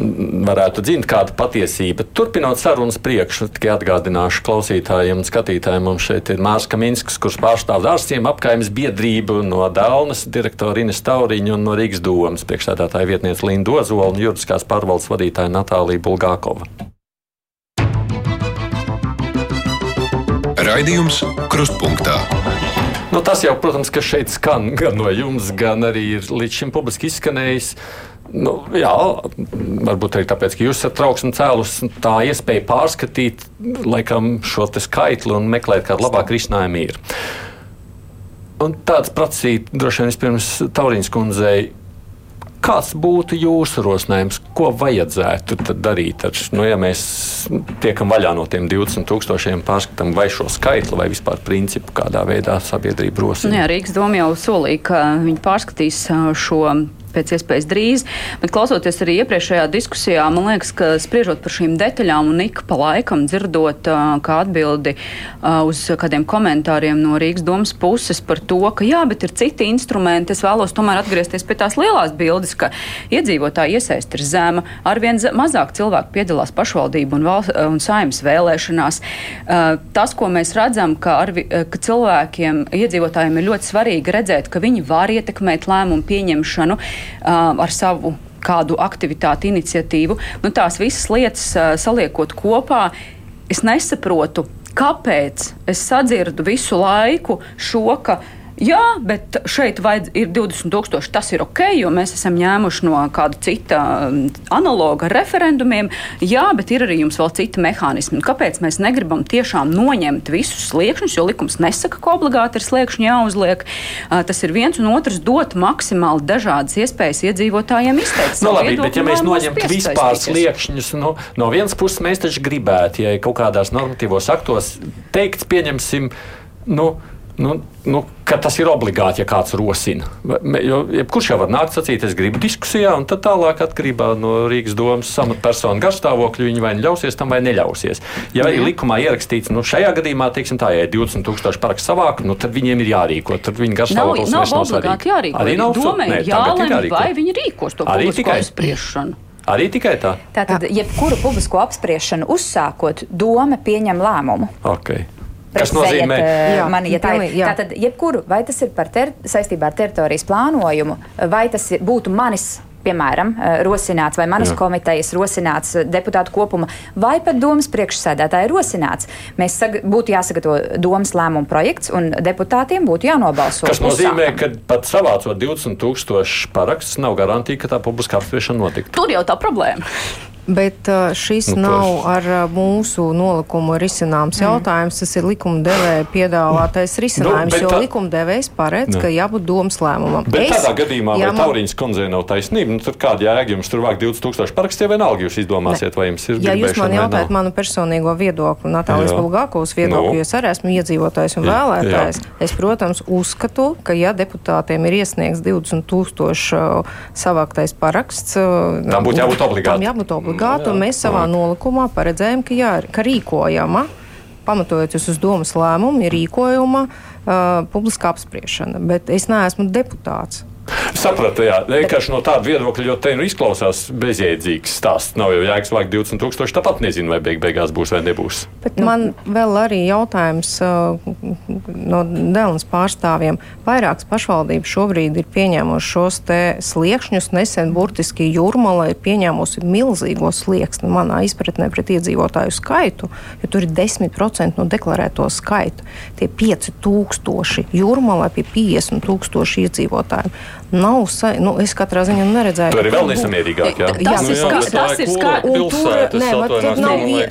varētu dzint kāda patiesība. Turpinot sarunas priekšu, tikai atgādināšu klausītājiem un skatītājiem, mums šeit ir Mārs Kaminsks, kurš pārstāv ārstiem apkaimes biedrību no Dālnes, direktora Ines Tauriņa un no Rīgas domas priekšstādātāja vietniece Linda Ozola un juridiskās pārvaldes vadītāja Natālija Bulgākova. Raidījums Krustpunktā. Nu, tas jau, protams, ka šeit skan gan no jums, gan arī ir līdz šim publiski izskanējis. Nu, jā, varbūt arī tāpēc, ka jūs esat trauksmi cēlus, tā iespēja pārskatīt laikam, šo skaitli un meklēt, kāda labāka risinājuma ir. Un tāds prasīt droši vien vispirms Taurīnas kundzei Kāds būtu jūsu rosinājums, ko vajadzētu darīt? Ar, nu, ja mēs tiekam vaļā no tiem 20,000 pārskatām, vai šo skaitli, vai vispār principu, kādā veidā sabiedrība rosina? Nu, jā, Rīgas doma jau solīja, ka viņi pārskatīs šo pēc iespējas drīz. Bet klausoties arī iepriekšējā diskusijā, man liekas, ka spriežot par šīm detaļām un ik pa laikam dzirdot kā atbildi uz kādiem komentāriem no Rīgas domas puses par to, ka jā, bet ir citi instrumenti, es vēlos tomēr atgriezties pie tās lielās bildes, ka iedzīvotāji iesaist ir zema, arvien mazāk cilvēku piedalās pašvaldību un, valsts, un saimnes vēlēšanās. Tas, ko mēs redzam, ka, arvi, ka cilvēkiem, iedzīvotājiem ir ļoti svarīgi redzēt, ka viņi var ietekmēt lēmumu pieņemšanu, uh, ar savu kādu aktivitāti, iniciatīvu. Nu, tās visas lietas uh, saliekot kopā, es nesaprotu, kāpēc es sadzirdu visu laiku šo, ka Jā, bet šeit ir 20,000. Tas ir ok, jo mēs esam ņēmuši no kāda cita um, analoga referendumiem. Jā, bet ir arī jums vēl citi mehānismi. Kāpēc mēs negribam tiešām noņemt visus sliekšņus, jo likums nesaka, ka obligāti ir sliekšņi jāuzliek. Tas ir viens un otrs dot maksimāli dažādas iespējas iedzīvotājiem izteikt. Nu, labi, bet ja mēs noņemtu vispār sliekšņus, nu, no vienas puses mēs taču gribētu, ja kaut kādās normatīvos aktos teikts, pieņemsim, nu, nu, nu, ka tas ir obligāti, ja kāds rosina. Jo jebkurš jau var nākt sacīt, es gribu diskusijā, un tad tālāk atkarībā no Rīgas domas amatpersonu garstāvokļa viņi vai nu ļausies tam vai neļausies. Ja ir likumā ierakstīts, nu šajā gadījumā, teiksim tā, ja ir 20 tūkstoši parakstu savākt, nu tad viņiem ir jārīko, tad viņi garstāvoklis nav, nav, nav obligāti jārīko. Arī nav domē, jālem, vai viņi rīkos to publisko apspriešanu. Arī tikai tā? Tātad, jebkuru publisko apspriešanu uzsākot, doma pieņem lēmumu. Okay. Kas nozīmē, ka man ir tā, tātad, jebkuru, vai tas ir ter, saistībā ar teritorijas plānojumu, vai tas būtu manis piemēram, eh, rosināts vai manas Jā. komitejas rosināts eh, deputātu kopuma, vai pat domas priekšsēdētāja rosināts. Mēs būtu jāsagatavo domas lēmuma projekts un deputātiem būtu jānobalso. Tas nozīmē, ka pat savācot 20 tūkstošu parakstus, nav garantīja, ka tā publiskā apspriešana notiktu. Tur jau tā problēma. Bet uh, šis nu, nav ar uh, mūsu nolikumu risināms mm. jautājums. Tas ir likumdevēja piedāvātais nu, risinājums, nu, jo tā... likumdevējs paredz, ne. ka jābūt domas lēmumam. Bet es, tādā gadījumā, ja vai man... Tauriņas kundzei nav taisnība, nu tad kāda jēga jums tur vāk 2000 parakstu, ja vienalga jūs izdomāsiet, ne. vai jums ir. Ja jūs man jautājat manu personīgo viedokli, Natālijas Bulgākovas viedokli, nu. jo es arī esmu iedzīvotājs un jā, vēlētājs, jā. es, protams, uzskatu, ka ja deputātiem ir iesniegts 20 tūkstoši savāktais paraksts, uh, tam būtu jābūt obligāti obligāti, un mēs savā nolikumā paredzējām, ka, jā, ka rīkojama, pamatojoties uz domas lēmumu, ir rīkojama uh, publiska apspriešana. Bet es neesmu deputāts. Sapratu, jā, vienkārši no tāda viedokļa, jo te nu izklausās bezjēdzīgs stāsts. Nav jau jēgas vākt 20,000. Tāpat nezinu, vai beig beigās būs vai nebūs. Bet nu. man vēl arī jautājums uh, no Dēlnes pārstāvjiem. Vairākas pašvaldības šobrīd ir pieņēmušas šos te sliekšņus. Nesen burtiski Jūrmala ir pieņēmusi milzīgo slieksni manā izpratnē pret iedzīvotāju skaitu, jo tur ir 10% no deklarēto skaitu. Tie 5000 Jūrmalā pie 50 tūkstoši iedzīvotāju nav. Sa... Nu, es katrā ziņā neredzēju. Tur ir vēl nesamierīgāk. Jā, jā. Tas, nu, jā, tas, tas ir skaidrs. Tur, ne, tur nav, vie...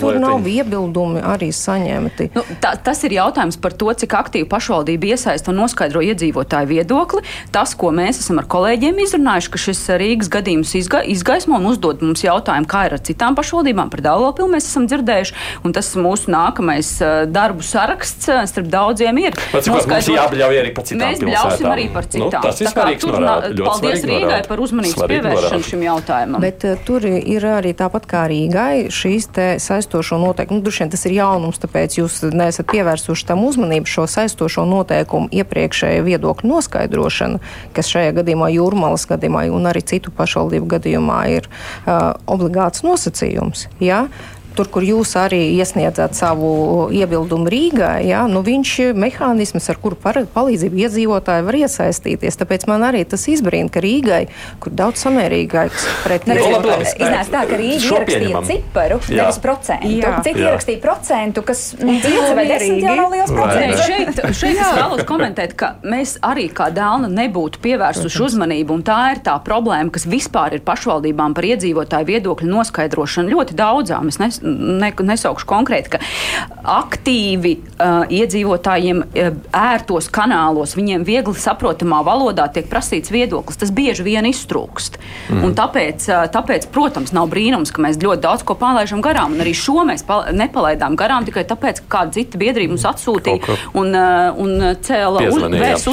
tur nav iebildumi arī saņemti. Nu, tā, tas ir jautājums par to, cik aktīvi pašvaldība iesaista un noskaidro iedzīvotāju viedokli. Tas, ko mēs esam ar kolēģiem izrunājuši, ka šis Rīgas gadījums izga, izgaismo un uzdod mums jautājumu, kā ir ar citām pašvaldībām. Par Dāvidopilu mēs esam dzirdējuši, un tas mūsu nākamais darbu saraksts starp daudziem ir. Pats, mums jābļauj arī par citām mēs bļausim arī par nu, citām. Nu, Tas ir. Norāda, paldies Rīgai par uzmanības pievēršanu šim jautājumam. Bet uh, tur ir arī tāpat kā Rīgai šīs saistošo noteikumu. Nu, Droši vien tas ir jaunums, tāpēc jūs neesat pievērsuši tam uzmanību šo saistošo noteikumu iepriekšēju viedokļu noskaidrošanu, kas šajā gadījumā jūrmalas gadījumā un arī citu pašvaldību gadījumā ir uh, obligāts nosacījums. Ja? Tur, kur jūs arī iesniedzat savu iebildumu Rīgā, ja, nu viņš ir mehānisms, ar kuru par, palīdzību iedzīvotāji var iesaistīties. Tāpēc man arī tas izbrīna, ka Rīgai, kur daudz samērīgāks pret nu, iznāca tā, ka Rīga ierakstīja ciparu, nevis procentu. Citi ierakstīja procentu, kas nu, 5 vai 10 jau nav liels procents. Šeit, šeit es vēlos komentēt, ka mēs arī kā dēlna nebūtu pievērsuši uzmanību, un tā ir tā problēma, kas vispār ir pašvaldībām par iedzīvotāju viedokļu noskaidrošanu ļoti daudzām. Es ne, nesaukšu konkrēti, ka aktīvi uh, iedzīvotājiem uh, ērtos kanālos, viņiem viegli saprotamā valodā tiek prasīts viedoklis. Tas bieži vien iztrūkst. Mm. Un tāpēc, uh, tāpēc, protams, nav brīnums, ka mēs ļoti daudz ko palaidām garām. Un arī šo mēs nepalaidām garām tikai tāpēc, ka kāda cita biedrība mums atsūtīja un, uh, un cēla uz,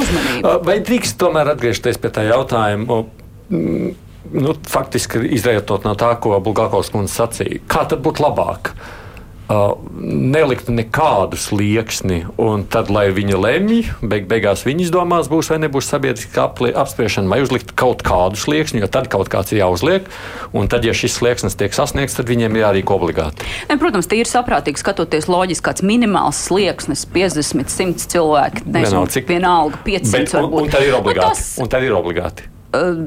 uzmanību. Vai drīkst tomēr atgriezties pie tā jautājuma? Mm nu, faktiski izrietot no tā, ko Bulgākovs kundze sacīja, kā tad būtu labāk? Uh, nelikt nekādu slieksni, un tad, lai viņi lemj, beig beigās viņi izdomās, būs vai nebūs sabiedriska apspriešana, vai uzlikt kaut kādu slieksni, jo tad kaut kāds ir jāuzliek, un tad, ja šis slieksnis tiek sasniegts, tad viņiem jārīko obligāti. Ne, protams, tie ir saprātīgi skatoties loģiski, kāds minimāls slieksnis, 50, 100 cilvēki, nezinu, vienalga, cik vienalga, 500 Bet, un, varbūt. Un tad ir obligāti. Tas, un tad ir obligāti. Uh,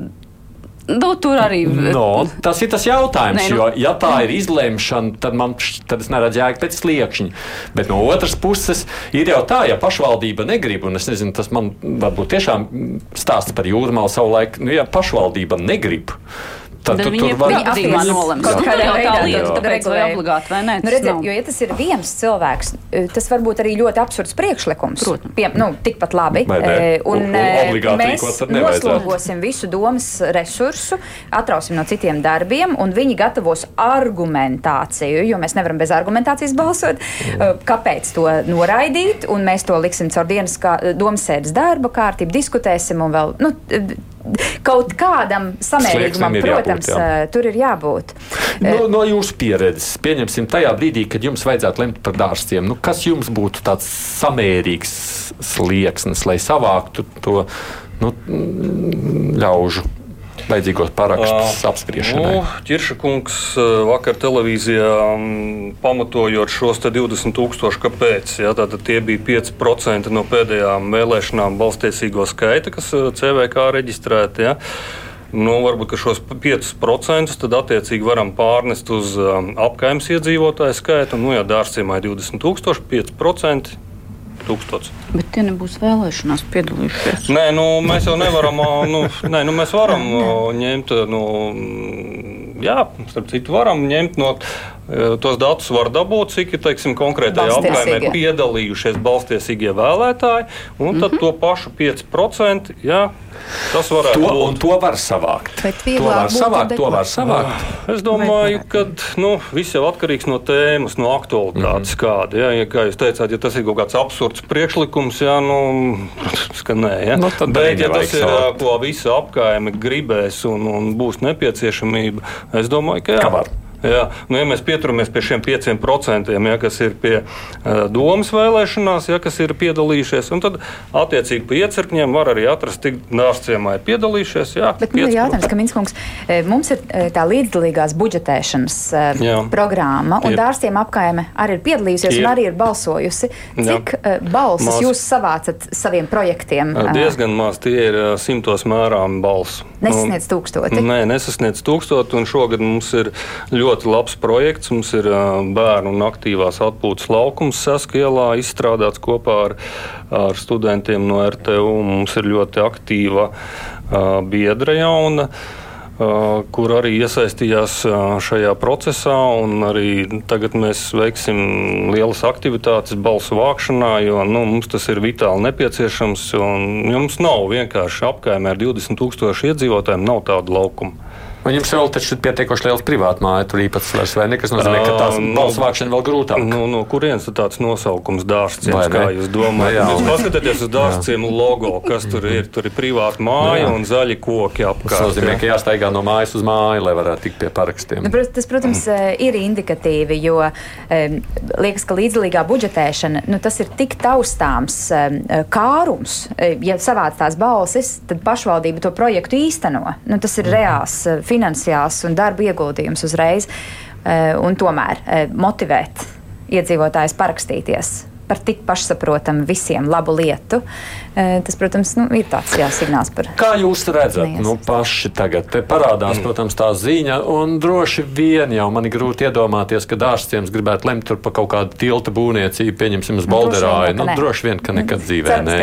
Nu, tur arī no, tas ir tas jautājums. Nē, nu, jo, ja tā ir izlemšana, tad, man, tad es neredzu jēgu pēc sliekšņa. Bet no otras puses, ir jau tā, ja pašvaldība negrib, un es nezinu, tas man varbūt tiešām stāsta par jūrmālu savulaik, nu, ja pašvaldība negrib. Tad, tad viņi var gadījumā nolemt. Kaut kādā veidā tāpēc vai obligāti vai nē. Nu, redziet, jo, ja tas ir viens cilvēks, e, tas var būt arī ļoti absurds priekšlikums. Protams. Pie, nu, tikpat labi. E, un, un, un e, mēs noslogosim visu domas resursu, atrausim no citiem darbiem, un viņi gatavos argumentāciju, jo mēs nevaram bez argumentācijas balsot, mm. kāpēc to noraidīt, un mēs to liksim caur dienas kā, domas sēdes darba kārtību, diskutēsim un vēl. Nu, kaut kādam samērīgumam, protams, jābūt, jā. tur ir jābūt. No, no jūsu pieredzes, pieņemsim, tajā brīdī, kad jums vajadzētu lemt par dārziem, nu, kas jums būtu tāds samērīgs slieksnis, lai savāktu to nu, ļaužu vajadzīgos parakstus uh, apspriešanai? Nu, Čirša kungs vakar televīzijā pamatojot šos 20 tūkstošus, kāpēc. Ja, tātad tie bija 5% no pēdējām vēlēšanām balstiesīgo skaita, kas CVK reģistrēti. Ja. Nu, varbūt šos 5% tad attiecīgi varam pārnest uz apgājuma iedzīvotāju skaitu. Nu, ja dārziemā ir 20,000, 5% tūkstots. Bet tie nebūs vēlēšanās piedalījušies. Nē, nu, mēs jau nevaram, nu, nē, nu, mēs varam ņemt, nu, jā, starp citu, varam ņemt no. Tos datus var dabūt, cik teiksim, konkrētajā apgabalā piedalījušies balstiesīgie vēlētāji, un tad mm -hmm. to pašu 5% jā, Tas varētu to, būt. To var savākt. To var savākt, to var savākt. Es domāju, ka nu, viss jau atkarīgs no tēmas, no aktualitātes. Mm -hmm. kāda, ja, ja, kā jūs teicāt, ja tas ir kaut kāds absurds priekšlikums, ja, nu, protams, ka nē. Ja. Nu, Bet, ja tas ir, savākt. ko visa apkaime gribēs un, un būs nepieciešamība, es domāju, ka jā. Kā var? Jā, nu, ja mēs pieturamies pie šiem 5%, ja, kas ir pie uh, domas vēlēšanās, ja, kas ir piedalījušies, tad attiecīgi pie iecirkņiem var arī atrast, cik dārstciemā ir piedalījušies. Jā, Bet ir jautājums, ka Minskungs, mums ir tā līdzdalīgās budžetēšanas jā. programma, un dārstiem apkaime arī ir piedalījusies ir. un arī ir balsojusi. Cik jā. balsis maz. jūs savācat saviem projektiem? Diezgan maz, tie ir simtos mērām balsu. Nesasniedz tūkstoti? Nē, nesasniedz tūkstoti, un šogad mums ir ļoti ļoti labs projekts. Mums ir bērnu un aktīvās atpūtas laukums Saskielā izstrādāts kopā ar, ar studentiem no RTU. Mums ir ļoti aktīva biedra jauna kur arī iesaistījās šajā procesā. Arī tagad mēs veiksim lielas aktivitātes balsu vākšanā, jo nu, mums tas ir vitāli nepieciešams. Mums nav vienkārši apkaimē ar 20 tūkstošu iedzīvotājiem, nav tādu laukumu. Jums vēl taču ir pietiekoši liels privāta māja, tur īpatsvars vai ne, kas nozīmē, ka tās uh, balss vākšana vēl grūtāk. Nu, no kurienes tāds nosaukums dārstciems, kā jūs domājat? Jā, jūs paskatieties uz dārstciemu logo, kas tur ir. Tur ir privāta māja jā. un zaļi koki apkārt. Tas nozīmē, ka jāstaigā no mājas uz māju, lai varētu tikt pie parakstiem. Nu, tas, protams, mm. ir indikatīvi, jo liekas, ka līdzdalīgā budžetēšana, nu, tas ir tik taustāms um, kārums. Ja savāc tās balsis, tad pašvaldība to projektu īsteno. Nu, tas ir mm. reāls finansiāls un darba ieguldījums uzreiz, eh, un tomēr eh, motivēt iedzīvotājus parakstīties par tik pašsaprotamu visiem labu lietu. Eh, tas, protams, nu, ir tāds jā, signāls par. Kā jūs redzat, nu, paši tagad parādās, mm. protams, tā ziņa, un droši vien jau man ir grūti iedomāties, ka dārstiem gribētu lemt par kaut kādu tilta būvniecību, pieņemsim, uz Balderāju. Nu, droši vien, ka nekad dzīvē nē.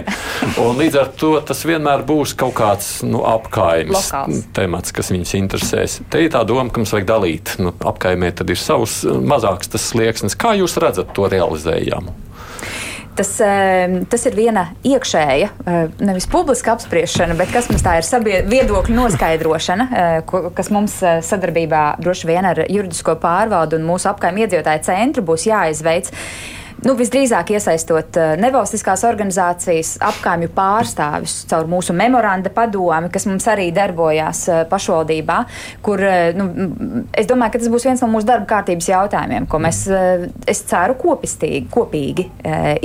Un līdz ar to tas vienmēr būs kaut kāds nu, apkaimes temats, kas viņus interesēs. Te ir tā doma, ka mums vajag dalīt. Nu, apkaimē tad ir savs mazāks tas slieksnis. Kā jūs redzat to realizējumu? Tas, ehm, tas ir viena iekšēja, eh, nevis publiska apspriešana, bet kas mums tā ir sabie, viedokļu noskaidrošana, eh, kas mums eh, sadarbībā droši vien ar juridisko pārvaldu un mūsu apkaimē iedzīvotāju centru būs jāizveic nu, visdrīzāk iesaistot uh, nevalstiskās organizācijas, apgājumu pārstāvis caur mūsu memoranda padomi, kas mums arī darbojās uh, pašvaldībā, kur uh, nu, es domāju, ka tas būs viens no mūsu darba kārtības jautājumiem, ko mēs, es ceru, kopistīgi, kopīgi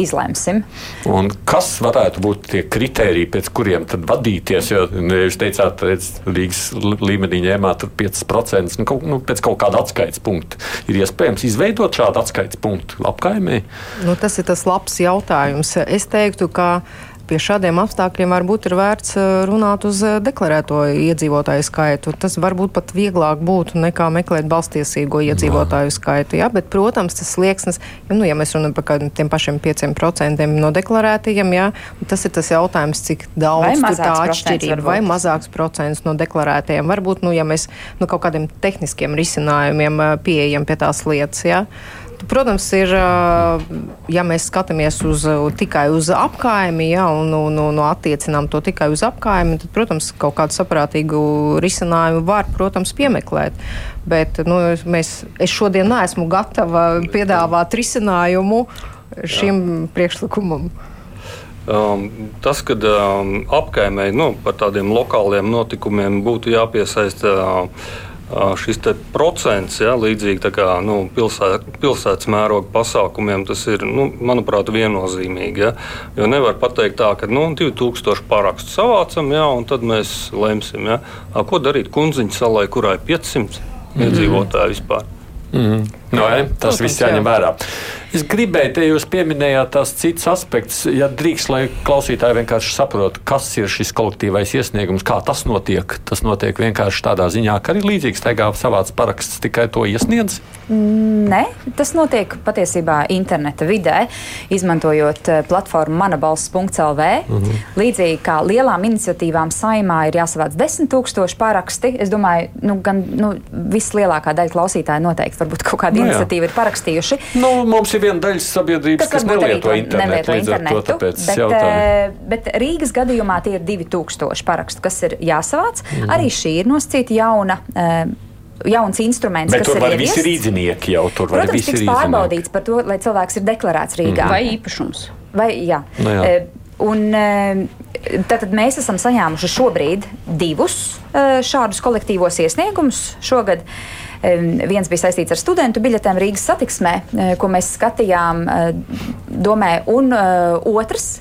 izlemsim. Un kas varētu būt tie kriteriji, pēc kuriem tad vadīties? Jo nu, jūs teicāt, Rīgas līmenī ņēmāt 5%, nu, nu, pēc kaut kāda atskaites punkta. Ir iespējams izveidot šādu atskaites punktu apkaimē? Nu, tas ir tas labs jautājums. Es teiktu, ka pie šādiem apstākļiem varbūt ir vērts eh, runāt uz eh, deklarēto iedzīvotāju skaitu. Tas varbūt pat vieglāk būtu nekā meklēt balstiesīgo iedzīvotāju skaitu. Ja? Bet, protams, tas slieksnis, nu, ja mēs runājam par tiem pašiem 5% no deklarētajiem, ja? tas ir tas jautājums, cik daudz tā atšķirība vai mazāks procents no deklarētajiem. Varbūt, nu, ja mēs nu, kaut kādiem tehniskiem risinājumiem eh, pieejam pie tās lietas. Ja? Protams, ir, ja mēs skatāmies uz, tikai uz apkaimi ja, un, un, un attiecinām to tikai uz apkaimi, tad, protams, kaut kādu saprātīgu risinājumu var, protams, piemeklēt. Bet nu, mēs, es šodien neesmu gatava piedāvāt risinājumu šim Jā. priekšlikumam. Um, tas, ka um, apkaimē nu, par tādiem lokāliem notikumiem būtu jāpiesaista uh, šis procents, ja, līdzīgi kā nu, pilsē, pilsētas mēroga pasākumiem, tas ir, nu, manuprāt, viennozīmīgi. Ja. Jo nevar pateikt tā, ka nu, 2000 parakstu savācam, ja, un tad mēs lemsim, ja. ko darīt Kunziņa salai, kurai ir 500 mhm. iedzīvotāji vispār. Mm no, ja, tas viss jāņem vērā. Es gribēju, te jūs pieminējāt tās citas aspekts, ja drīkst, lai klausītāji vienkārši saprotu, kas ir šis kolektīvais iesniegums, kā tas notiek. Tas notiek vienkārši tādā ziņā, ka arī līdzīgs taigā savāds paraksts tikai to iesniedz. Nē, tas notiek patiesībā interneta vidē, izmantojot eh, platformu manabalss.lv. Mm -hmm. Līdzīgi kā lielām iniciatīvām saimā ir jāsavāc desmit tūkstoši paraksti, es domāju, nu, gan nu, vislielākā daļa klausītāju noteikti varbūt kaut kādu no, nu iniciatīvu ir parakstījuši. Nu, mums ir viena daļa sabiedrības, kas nelieto internetu. Nelieto internetu to, bet, uh, bet Rīgas gadījumā tie ir 2000 parakstu, kas ir jāsavāc. Mm. Arī šī ir nosacīta jauna. Uh, jauns instruments, Bet kas tur ir visi rīznieki jau tur. Protams, tiks pārbaudīts par to, lai cilvēks ir deklarēts Rīgā. Mm. Vai īpašums. Vai, jā. No nu jā. Un, Tātad mēs esam saņēmuši šobrīd divus šādus kolektīvos iesniegumus šogad. Uh, Viens bija saistīts ar studentu biļetēm Rīgas satiksmē, eh, ko mēs skatījām eh, domē, un eh, otrs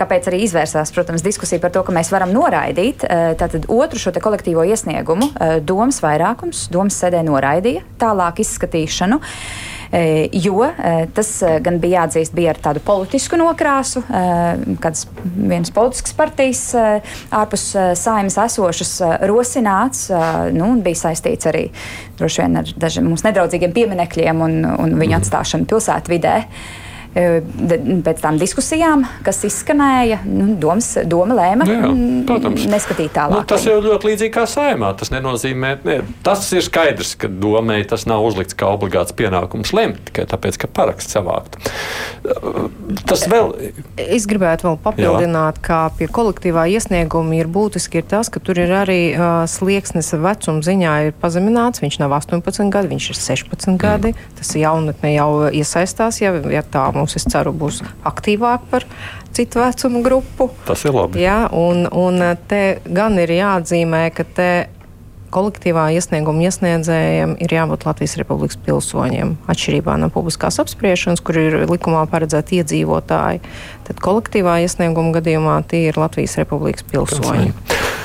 kāpēc arī izvērsās, protams, diskusija par to, ka mēs varam noraidīt tātad otru šo kolektīvo iesniegumu. Domas vairākums, domas sēdē noraidīja tālāk izskatīšanu. Jo tas gan bija jāatzīst, bija ar tādu politisku nokrāsu, kādas vienas politiskas partijas ārpus saimas esošas rosināts, nu, un bija saistīts arī droši vien ar dažiem mums nedraudzīgiem pieminekļiem un, un viņu mhm. atstāšanu pilsētvidē. Pēc tam diskusijām, kas izskanēja, nu, domas, doma lēma jā, protams. neskatīt tālāk. Nu, tas jau ļoti līdzīgi kā saimā. Tas nenozīmē, ne, tas ir skaidrs, ka domai tas nav uzlikts kā obligāts pienākums lemt tikai tāpēc, ka paraksts savākt. Tas vēl. Es gribētu vēl papildināt, jā. ka pie kolektīvā iesnieguma ir būtiski ir tas, ka tur ir arī uh, slieksnis vecuma ziņā ir pazemināts. Viņš nav 18 gadi, viņš ir 16 mm. gadi. Tas jaunatne jau iesaistās, ja, ja tā mums, es ceru, būs aktīvāk par citu vecumu grupu. Tas ir labi. Jā, un, un te gan ir jāatzīmē, ka te kolektīvā iesnieguma iesniedzējiem ir jābūt Latvijas Republikas pilsoņiem. Atšķirībā no publiskās apspriešanas, kur ir likumā paredzēti iedzīvotāji, tad kolektīvā iesnieguma gadījumā tie ir Latvijas Republikas pilsoņi. Pilsēņi.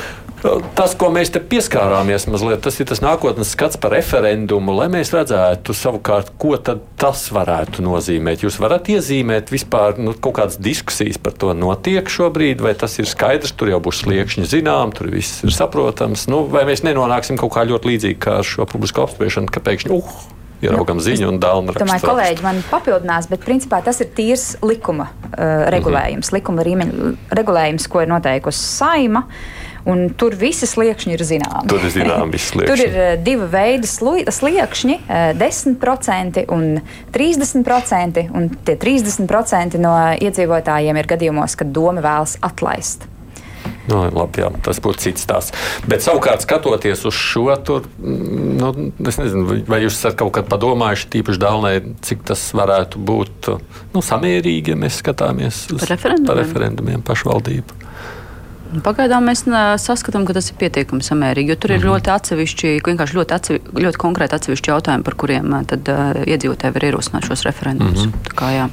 Tas, ko mēs te pieskārāmies, mazliet, tas ir tas nākotnes skats par referendumu, lai mēs redzētu savukārt, ko tas varētu nozīmēt. Jūs varat iezīmēt vispār nu, kaut kādas diskusijas par to notiek šobrīd, vai tas ir skaidrs, tur jau būs sliekšņi zinām, tur viss ir saprotams, nu, vai mēs nenonāksim kaut kā ļoti līdzīgi kā ar šo publisko apspriešanu, ka pēkšņi, uh, ieraugam nu, ziņu un dāvanu. Domāju, kolēģi man papildinās, bet principā tas ir tīrs likuma uh, regulējums, mm -hmm. likuma līmeņa regulējums, ko ir noteikusi saima. Uh, Un tur visi sliekšņi ir zināmi. Tur ir zināmi visi sliekšņi. tur ir uh, divi veidi sliekšņi uh, - 10% un 30%. Un tie 30% no iedzīvotājiem ir gadījumos, kad doma vēlas atlaist. Nu, labi, jā, tas būtu cits stāsts. Bet savukārt, skatoties uz šo, tur, mm, nu, nezinu, vai jūs esat kaut kad padomājuši, tīpaši Dānai, cik tas varētu būt nu, samērīgi, ja mēs skatāmies uz referendumiem, referendumiem pašvaldību. Pagaidām mēs saskatām, ka tas ir pietiekami samērīgi, jo tur ir -hmm. ļoti atsevišķi, vienkārši ļoti, atsevi, ļoti konkrēti atsevišķi jautājumi, par kuriem tad, uh, iedzīvotāji var ierosināt šos referendumus. -hmm. kā, jā.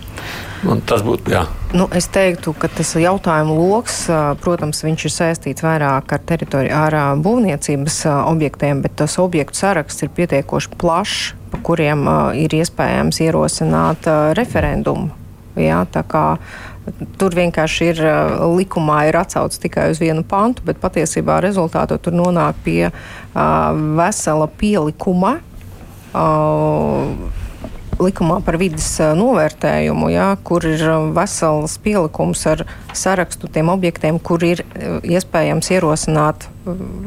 Un tas būtu. Jā. Nu, es teiktu, ka tas jautājumu lokus, protams, ir saistīts vairāk ar teritoriju, ar būvniecības objektiem, bet tas objektu saraksts ir pietiekoši plašs, pa kuriem ir iespējams ierosināt referendumu. Jā, tā kā Tur vienkārši ir likumā ir atsauce tikai uz vienu pantu, bet patiesībā rezultātā tur nonāk pie uh, vesela pielikuma. Uh, likumā par vidas novērtējumu, jā, kur ir vesels pielikums ar sarakstu tiem objektiem, kur ir iespējams ierosināt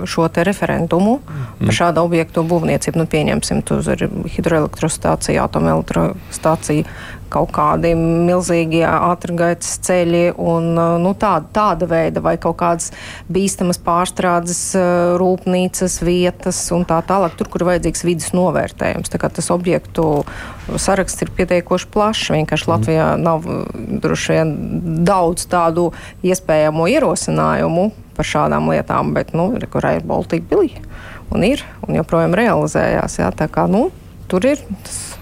šo referendumu mm. par šādu objektu būvniecību. Nu, pieņemsim, tur ir hidroelektrostācija, atomelektrostācija, kaut kādi milzīgi ātrgaitas ceļi un nu, tāda, tāda veida vai kaut kādas bīstamas pārstrādes rūpnīcas vietas un tā tālāk, tur, kur vajadzīgs vidas novērtējums. Tā kā tas objektu saraksts ir pietiekoši plašs, vienkārši. Latvijā nav droši vien daudz tādu iespējamo ierosinājumu par šādām lietām, bet, nu, kur ir Baltika Bilija. un ir, un joprojām realizējās. Jā, tā kā, nu, tur ir tas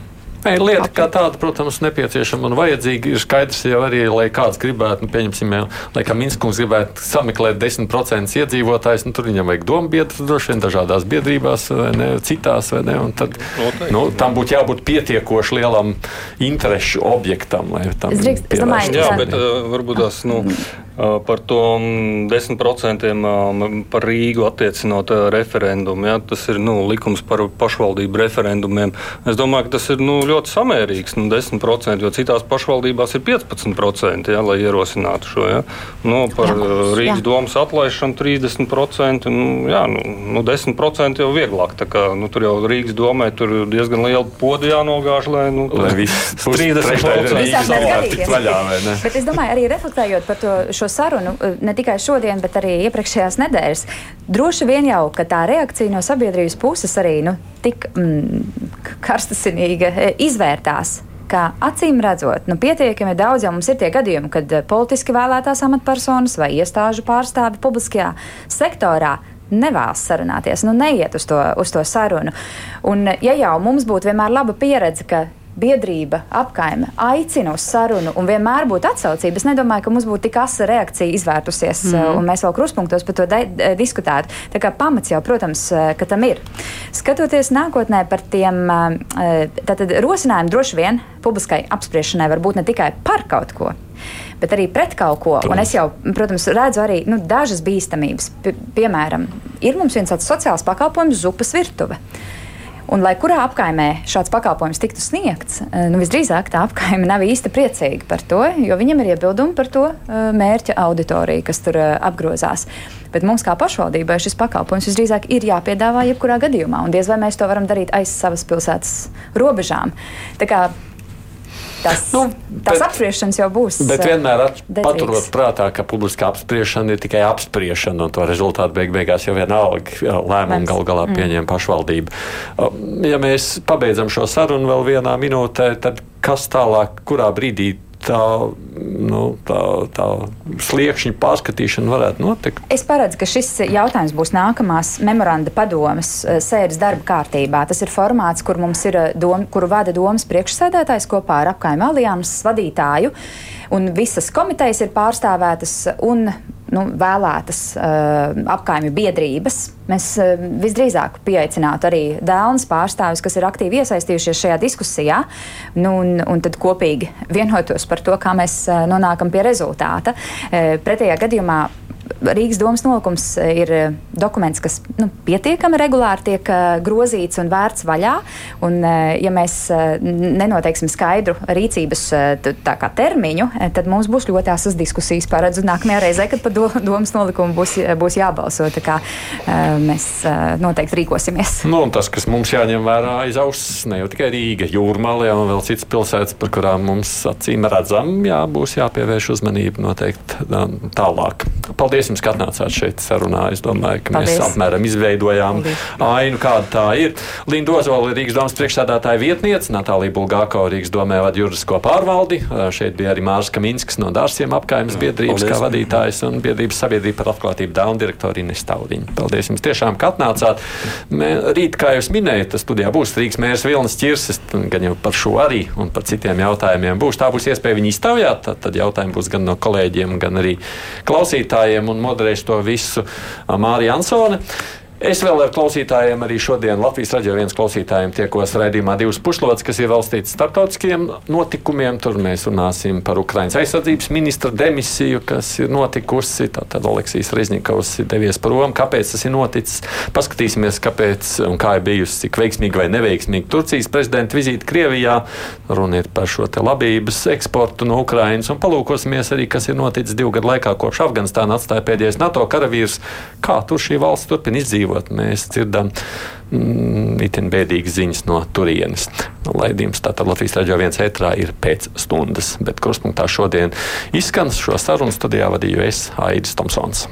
Nē, lieta kā tāda, protams, nepieciešama un vajadzīga. Ir skaidrs jau arī, lai kāds gribētu, nu, pieņemsim, lai kā Minskums gribētu sameklēt 10% iedzīvotājs, nu, tur viņam vajag domu biedrus droši vien dažādās biedrībās, vai ne, citās, vai ne, un tad, Noteikti. nu, tam būtu jābūt pietiekoši lielam interešu objektam, lai tam drīkst, domāju, Jā, bet uh, varbūt tās, nu, par to 10% par Rīgu attiecinot referendumu. Ja? Tas ir nu, likums par pašvaldību referendumiem. Es domāju, ka tas ir nu, ļoti samērīgs. Nu, 10%, jo citās pašvaldībās ir 15%, ja, lai ierosinātu šo. Ja? Nu, par jā, Rīgas jā. domas atlaišanu 30%. Nu, jā, nu, nu 10% jau vieglāk. Kā, nu, tur jau Rīgas domē tur diezgan liela poda jānogāž, lai, nu, lai viss 30% tiktu vaļā. Bet es domāju, arī reflektējot par to šo sarunu eh, ne tikai šodien, bet arī iepriekšējās nedēļas. Droši vien jau tā reakcija no sabiedrības puses arī nu, tik mm, karstasinīga eh, izvērtās. Kā acīm redzot, nu, pietiekami daudz jau mums ir tie gadījumi, kad eh, politiski vēlētās amatpersonas vai iestāžu pārstāvi publiskajā sektorā nevēlas sarunāties, nu, neiet uz to, uz to sarunu. Un, ja jau mums būtu vienmēr laba pieredze, ka biedrība, apkaime aicina uz sarunu un vienmēr būtu atsaucība. Es nedomāju, ka mums būtu tik asa reakcija izvērtusies, mm. un mēs vēl kruspunktos par to diskutētu. Tā kā pamats jau, protams, eh, ka tam ir. Skatoties nākotnē par tiem tātad, rosinājumiem, droši vien publiskai apspriešanai var būt ne tikai par kaut ko. Bet arī pret kaut ko. Un es jau, protams, redzu arī nu, dažas bīstamības. P piemēram, ir mums viens tāds sociāls pakalpojums, zupas virtuve. Un, lai kurā apkaimē šāds pakalpojums tiktu sniegts, eh, nu, visdrīzāk tā apkaime nav īsti priecīga par to, jo viņam ir iebildumi par to eh, mērķa auditoriju, kas tur eh, apgrozās. Bet mums, kā pašvaldībai, šis pakalpojums visdrīzāk ir jāpiedāvā jebkurā gadījumā, un diez vai mēs to varam darīt aiz savas pilsētas robežām. Tas, nu, tas bet, apspriešanas jau būs. Bet vienmēr paturot prātā, ka publiska apspriešana ir tikai apspriešana, un to rezultātu beig beigās jau vienalga lēmumu gal galā mm. pieņem pašvaldība. Ja mēs pabeidzam šo sarunu vēl vienā minūtē, tad kas tālāk, kurā brīdī tā, nu, tā, tā sliekšņa pārskatīšana varētu notikt? Es paredzu, ka šis jautājums būs nākamās memoranda padomes eh, sēdes darba kārtībā. Tas ir formāts, kur mums ir eh, doma, kuru vada domas priekšsēdētājs kopā ar apkaimē alianses vadītāju, un visas komitejas ir pārstāvētas. Un nu, vēlētas uh, apkaimju biedrības. Mēs uh, visdrīzāk pieaicinātu arī dēlnes pārstāvis, kas ir aktīvi iesaistījušies šajā diskusijā, nu, un, un tad kopīgi vienotos par to, kā mēs uh, nonākam pie rezultāta. Uh, pretējā gadījumā Rīgas domas nolikums eh, ir eh, dokuments, kas nu, pietiekami regulāri tiek uh, grozīts un vērts vaļā. Un, uh, ja mēs nenoteiksim skaidru rīcības termiņu, tad mums būs ļoti asas diskusijas paredzu nākamajā reizē, kad par do, domas nolikumu būs, būs jābalso. Tā kā mēs noteikti rīkosimies. Nu, tas, kas mums jāņem vērā aiz auss, ne jau tikai Rīga, Jūrmālē un vēl citas pilsētas, par kurām mums acīm redzam, jā, būs jāpievērš uzmanība noteikti tālāk. Paldies! Paldies jums, ka atnācāt šeit sarunā. Es domāju, ka Paldies. mēs apmēram izveidojām ainu, kāda tā ir. Linda Ozola ir Rīgas domas priekšsēdētāja vietniece, Natālija Bulgāko Rīgas domē vada juridisko pārvaldi. Šeit bija arī Mārs Kaminsks no Dārsiem apkaimes biedrības Paldies. kā vadītājs un biedrības sabiedrība par atklātību Dauna direktora Ines Taudiņa. Paldies jums tiešām, ka atnācāt. Mē, rīt, kā jūs minējat, studijā būs Rīgas mērs Vilnis Čirsis, gan jau par šo arī un par citiem jautājumiem būs. Tā būs iespēja viņu iztaujāt, tad, tad jautājumi būs gan no kolēģiem, gan arī klausītājiem un moderēs to visu Mārija Ansone. Es vēl ar klausītājiem arī šodien Latvijas raidījuma viens klausītājiem tiekos raidījumā divas pušlodes, kas ir veltīts starptautiskiem notikumiem. Tur mēs runāsim par Ukraiņas aizsardzības ministra demisiju, kas ir notikusi. Tātad Oleksijas Reznikovs ir devies prom. Kāpēc tas ir noticis? Paskatīsimies, kāpēc un kā ir bijusi, cik veiksmīga vai neveiksmīga Turcijas prezidenta vizīte Krievijā. Runiet par šo labības eksportu no Ukrainas un palūkosimies arī, kas ir noticis divu gadu laikā, kopš Afganistāna atstāja pēdējais NATO karavīrs. Kā tur šī valsts turpina izdzīvot? Dzīvot. Mēs dzirdam mm, itin bēdīgas ziņas no turienes. Laidījums tātad Latvijas raidījā viens ētrā ir pēc stundas, bet kruspunktā šodien izskan šo sarunu studijā vadīju es Aidis Tomsons.